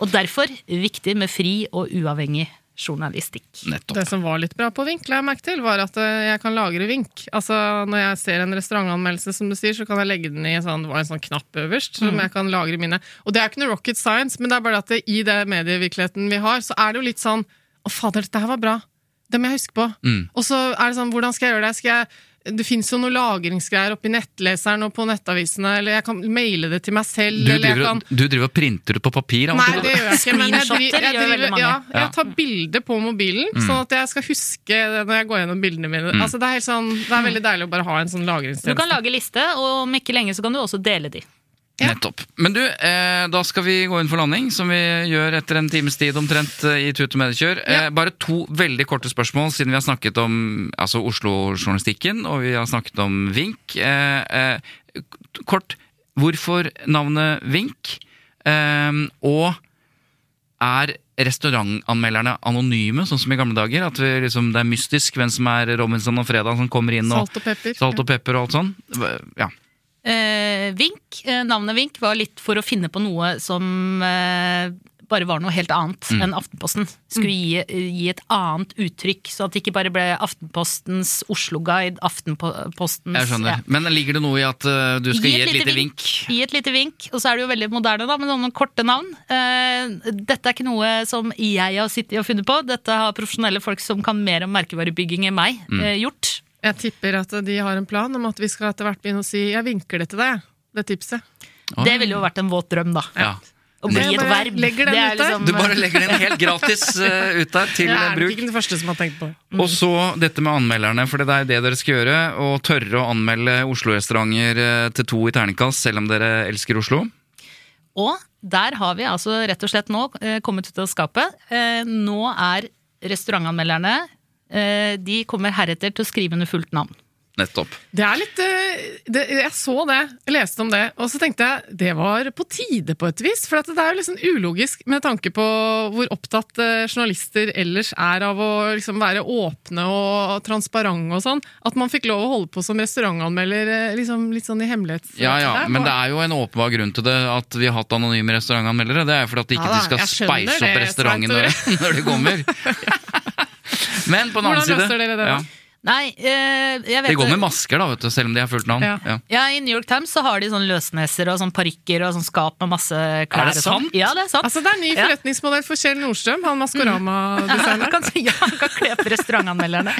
Speaker 4: Og derfor viktig med fri og uavhengig journalistikk.
Speaker 2: Nettopp.
Speaker 3: Det som var litt bra på Vink, la jeg merke til, var at eh, jeg kan lagre Vink. Altså, Når jeg ser en restaurantanmeldelse, som du sier, så kan jeg legge den i en sånn, en sånn knapp øverst. som jeg kan lagre mine. Og det er ikke noe rocket science, men det er bare at det, i det medievirkeligheten vi har, så er det jo litt sånn Å, fader, dette her var bra. Det må jeg huske på.
Speaker 2: Mm.
Speaker 3: Og så er det sånn, hvordan skal jeg gjøre det? Skal jeg det fins jo noen lagringsgreier oppi nettleseren og på nettavisene, eller jeg kan maile det til meg selv.
Speaker 2: Du
Speaker 3: eller jeg
Speaker 2: driver,
Speaker 3: kan...
Speaker 2: du driver og printer det på papir?
Speaker 3: Nei, det gjør jeg ikke. Men jeg, driver, jeg, driver, ja, jeg tar bilde på mobilen, sånn at jeg skal huske det når jeg går gjennom bildene mine. Altså, det, er helt sånn, det er veldig deilig å bare ha en sånn
Speaker 4: Du kan lage liste, og om ikke lenge så kan du også dele de.
Speaker 2: Nettopp. Men du, eh, da skal vi gå inn for landing, som vi gjør etter en times tid omtrent eh, i Tut og Mediekjør. Eh, bare to veldig korte spørsmål, siden vi har snakket om altså, Oslo-journalistikken, og vi har snakket om Vink. Eh, eh, kort, hvorfor navnet Vink? Eh, og er restaurantanmelderne anonyme, sånn som i gamle dager? At vi, liksom, det er mystisk hvem som er Robinson og Fredag som kommer inn og
Speaker 3: Salt og pepper.
Speaker 2: Salt og pepper og alt sånn? Ja.
Speaker 4: Eh, Vink, eh, navnet Vink var litt for å finne på noe som eh, bare var noe helt annet
Speaker 2: Mm.
Speaker 4: enn Aftenposten. Skulle gi, gi et annet uttrykk, så at det ikke bare ble Aftenpostens Oslo-guide, Aftenpostens
Speaker 2: Jeg skjønner.
Speaker 4: ja.
Speaker 2: Men ligger det noe i at uh, du skal gi et lite vink?
Speaker 4: Gi et lite vink, og så er det jo veldig moderne da, med noen korte navn. Eh, dette er ikke noe som jeg har sittet og funnet på, dette har profesjonelle folk som kan mer om merkevarebygging enn meg,
Speaker 2: Mm.
Speaker 4: eh, gjort.
Speaker 3: Jeg tipper at de har en plan om at vi skal etter hvert begynne å si 'jeg vinker det til deg', det tipset.
Speaker 4: Det ville jo vært en våt drøm, da.
Speaker 2: Ja.
Speaker 4: Å bli et verb. Det er liksom-
Speaker 2: Du bare legger den helt gratis uh, *laughs* ut der til
Speaker 3: Jeg er
Speaker 2: bruk.
Speaker 3: ikke den første som har tenkt på Mm.
Speaker 2: Og så dette med anmelderne, for det er det dere skal gjøre. Å tørre å anmelde Oslo-restauranter eh, til to i terningkast, selv om dere elsker Oslo.
Speaker 4: Og der har vi altså rett og slett nå eh, kommet ut av skapet. Eh, nå er restaurantanmelderne De kommer heretter til å skrive under fullt navn.
Speaker 2: Nettopp.
Speaker 3: Det er litt eh, det, Jeg så det, jeg leste om det, og så tenkte jeg det var på tide på et vis. For det er jo liksom ulogisk med tanke på hvor opptatt eh, journalister ellers er av å liksom være åpne og transparente og sånn. At man fikk lov å holde på som restaurantanmelder eh, liksom litt sånn i hemmelighet.
Speaker 2: Ja, ja,
Speaker 3: der.
Speaker 2: Men det er jo en åpenbar grunn til det at vi har hatt anonyme restaurantanmeldere. Det er jo for at ikke
Speaker 3: Ja da,
Speaker 2: de skal speise opp restauranten når, *laughs* når de kommer. *laughs* Men på den annen
Speaker 3: Hvordan løser dere det
Speaker 2: ja,
Speaker 4: Nei, eh, jeg vet
Speaker 2: De går med masker, da, vet du, selv om de har fullt navn.
Speaker 3: Ja.
Speaker 2: Ja.
Speaker 4: Ja, I New York Times så har de sånn løsneser og sånn parykker og sånn skap med masse klær.
Speaker 2: Er det
Speaker 4: sånn.
Speaker 2: sant?
Speaker 4: Ja, det er sant.
Speaker 3: Altså, det er en ny forretningsmodell for Kjell Nordstrøm, han Maskorama-designeren. *laughs*
Speaker 4: kan, ja, han kan kle opp restaurantanmelderne.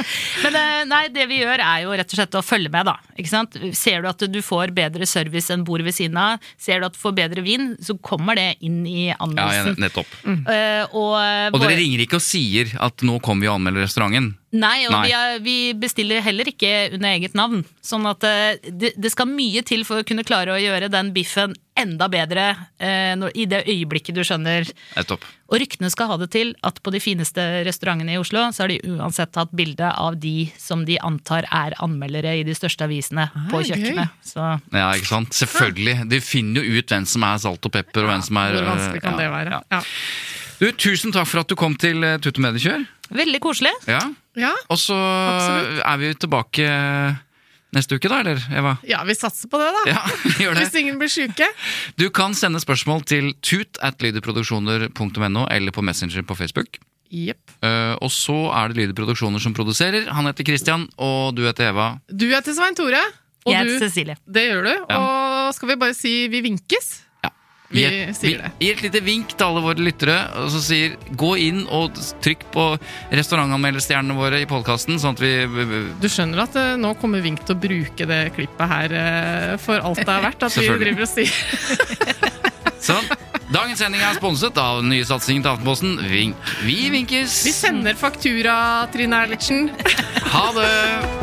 Speaker 4: Men eh, nei, det vi gjør er jo rett og slett å følge med, da. Ikke sant? Ser du at du får bedre service enn bord ved siden av, ser du at du får bedre vin, så kommer det inn i
Speaker 2: Ja, ja,
Speaker 4: nettopp.
Speaker 2: nettopp.
Speaker 4: Eh, og, eh,
Speaker 2: Og dere ringer ikke og sier at nå kommer vi og anmelder restauranten.
Speaker 4: Nei, og
Speaker 2: Nei.
Speaker 4: Vi, er, vi bestiller heller ikke under eget navn. Sånn at eh, det, det skal mye til for å kunne klare å gjøre den biffen enda bedre eh, når, i det øyeblikket du skjønner.
Speaker 2: Nettopp.
Speaker 4: Og ryktene skal ha det til at på de fineste restaurantene i Oslo, så har de uansett tatt bilde av de som de antar er anmeldere i de største avisene på
Speaker 3: gøy.
Speaker 4: kjøkkenet. Så
Speaker 2: Ja, ikke sant? Selvfølgelig. De finner jo ut hvem som er salt og pepper, og hvem som er
Speaker 3: Hvor vanskelig kan
Speaker 2: ja,
Speaker 3: det være?
Speaker 2: ja.
Speaker 3: Ja.
Speaker 2: Du, Tusen takk for at du kom til uh, Tutto Mediekjør.
Speaker 4: veldig koselig.
Speaker 2: Ja.
Speaker 3: Ja.
Speaker 2: Og så
Speaker 3: Absolutt.
Speaker 2: er vi tilbake neste uke, da, eller Eva?
Speaker 3: ja, vi satser på det, da.
Speaker 2: Ja, *laughs* gjør det.
Speaker 3: Hvis ingen blir syke.
Speaker 2: Du kan sende spørsmål til tut at lyderproduksjoner.no eller på Messenger på Facebook.
Speaker 3: Yep.
Speaker 2: Uh, og så er det Lyder Produksjoner som produserer. Han heter Christian, og du heter Eva.
Speaker 3: Du heter Svein Tore. Og
Speaker 4: Jeg
Speaker 3: du,
Speaker 4: heter Cecilie.
Speaker 3: det gjør du.
Speaker 2: Ja.
Speaker 3: Og skal vi bare si vi vinkes? Vi
Speaker 2: gir et-
Speaker 3: sier det.
Speaker 2: Gi et lite vink til alle våre lyttere, og så sier gå inn og trykk på restaurantanmelderstjernene våre i podkasten, sånn at vi
Speaker 3: Du skjønner at uh, nå kommer Vink til å bruke det klippet her uh, for alt det er verdt? At vi driver og sier *laughs*
Speaker 2: Sånn. Dagens sending er sponset av den nye satsingen til Aftenposten, Vink. Vi vinkes!
Speaker 3: Vi sender faktura, Trine Eilertsen.
Speaker 2: Ha det!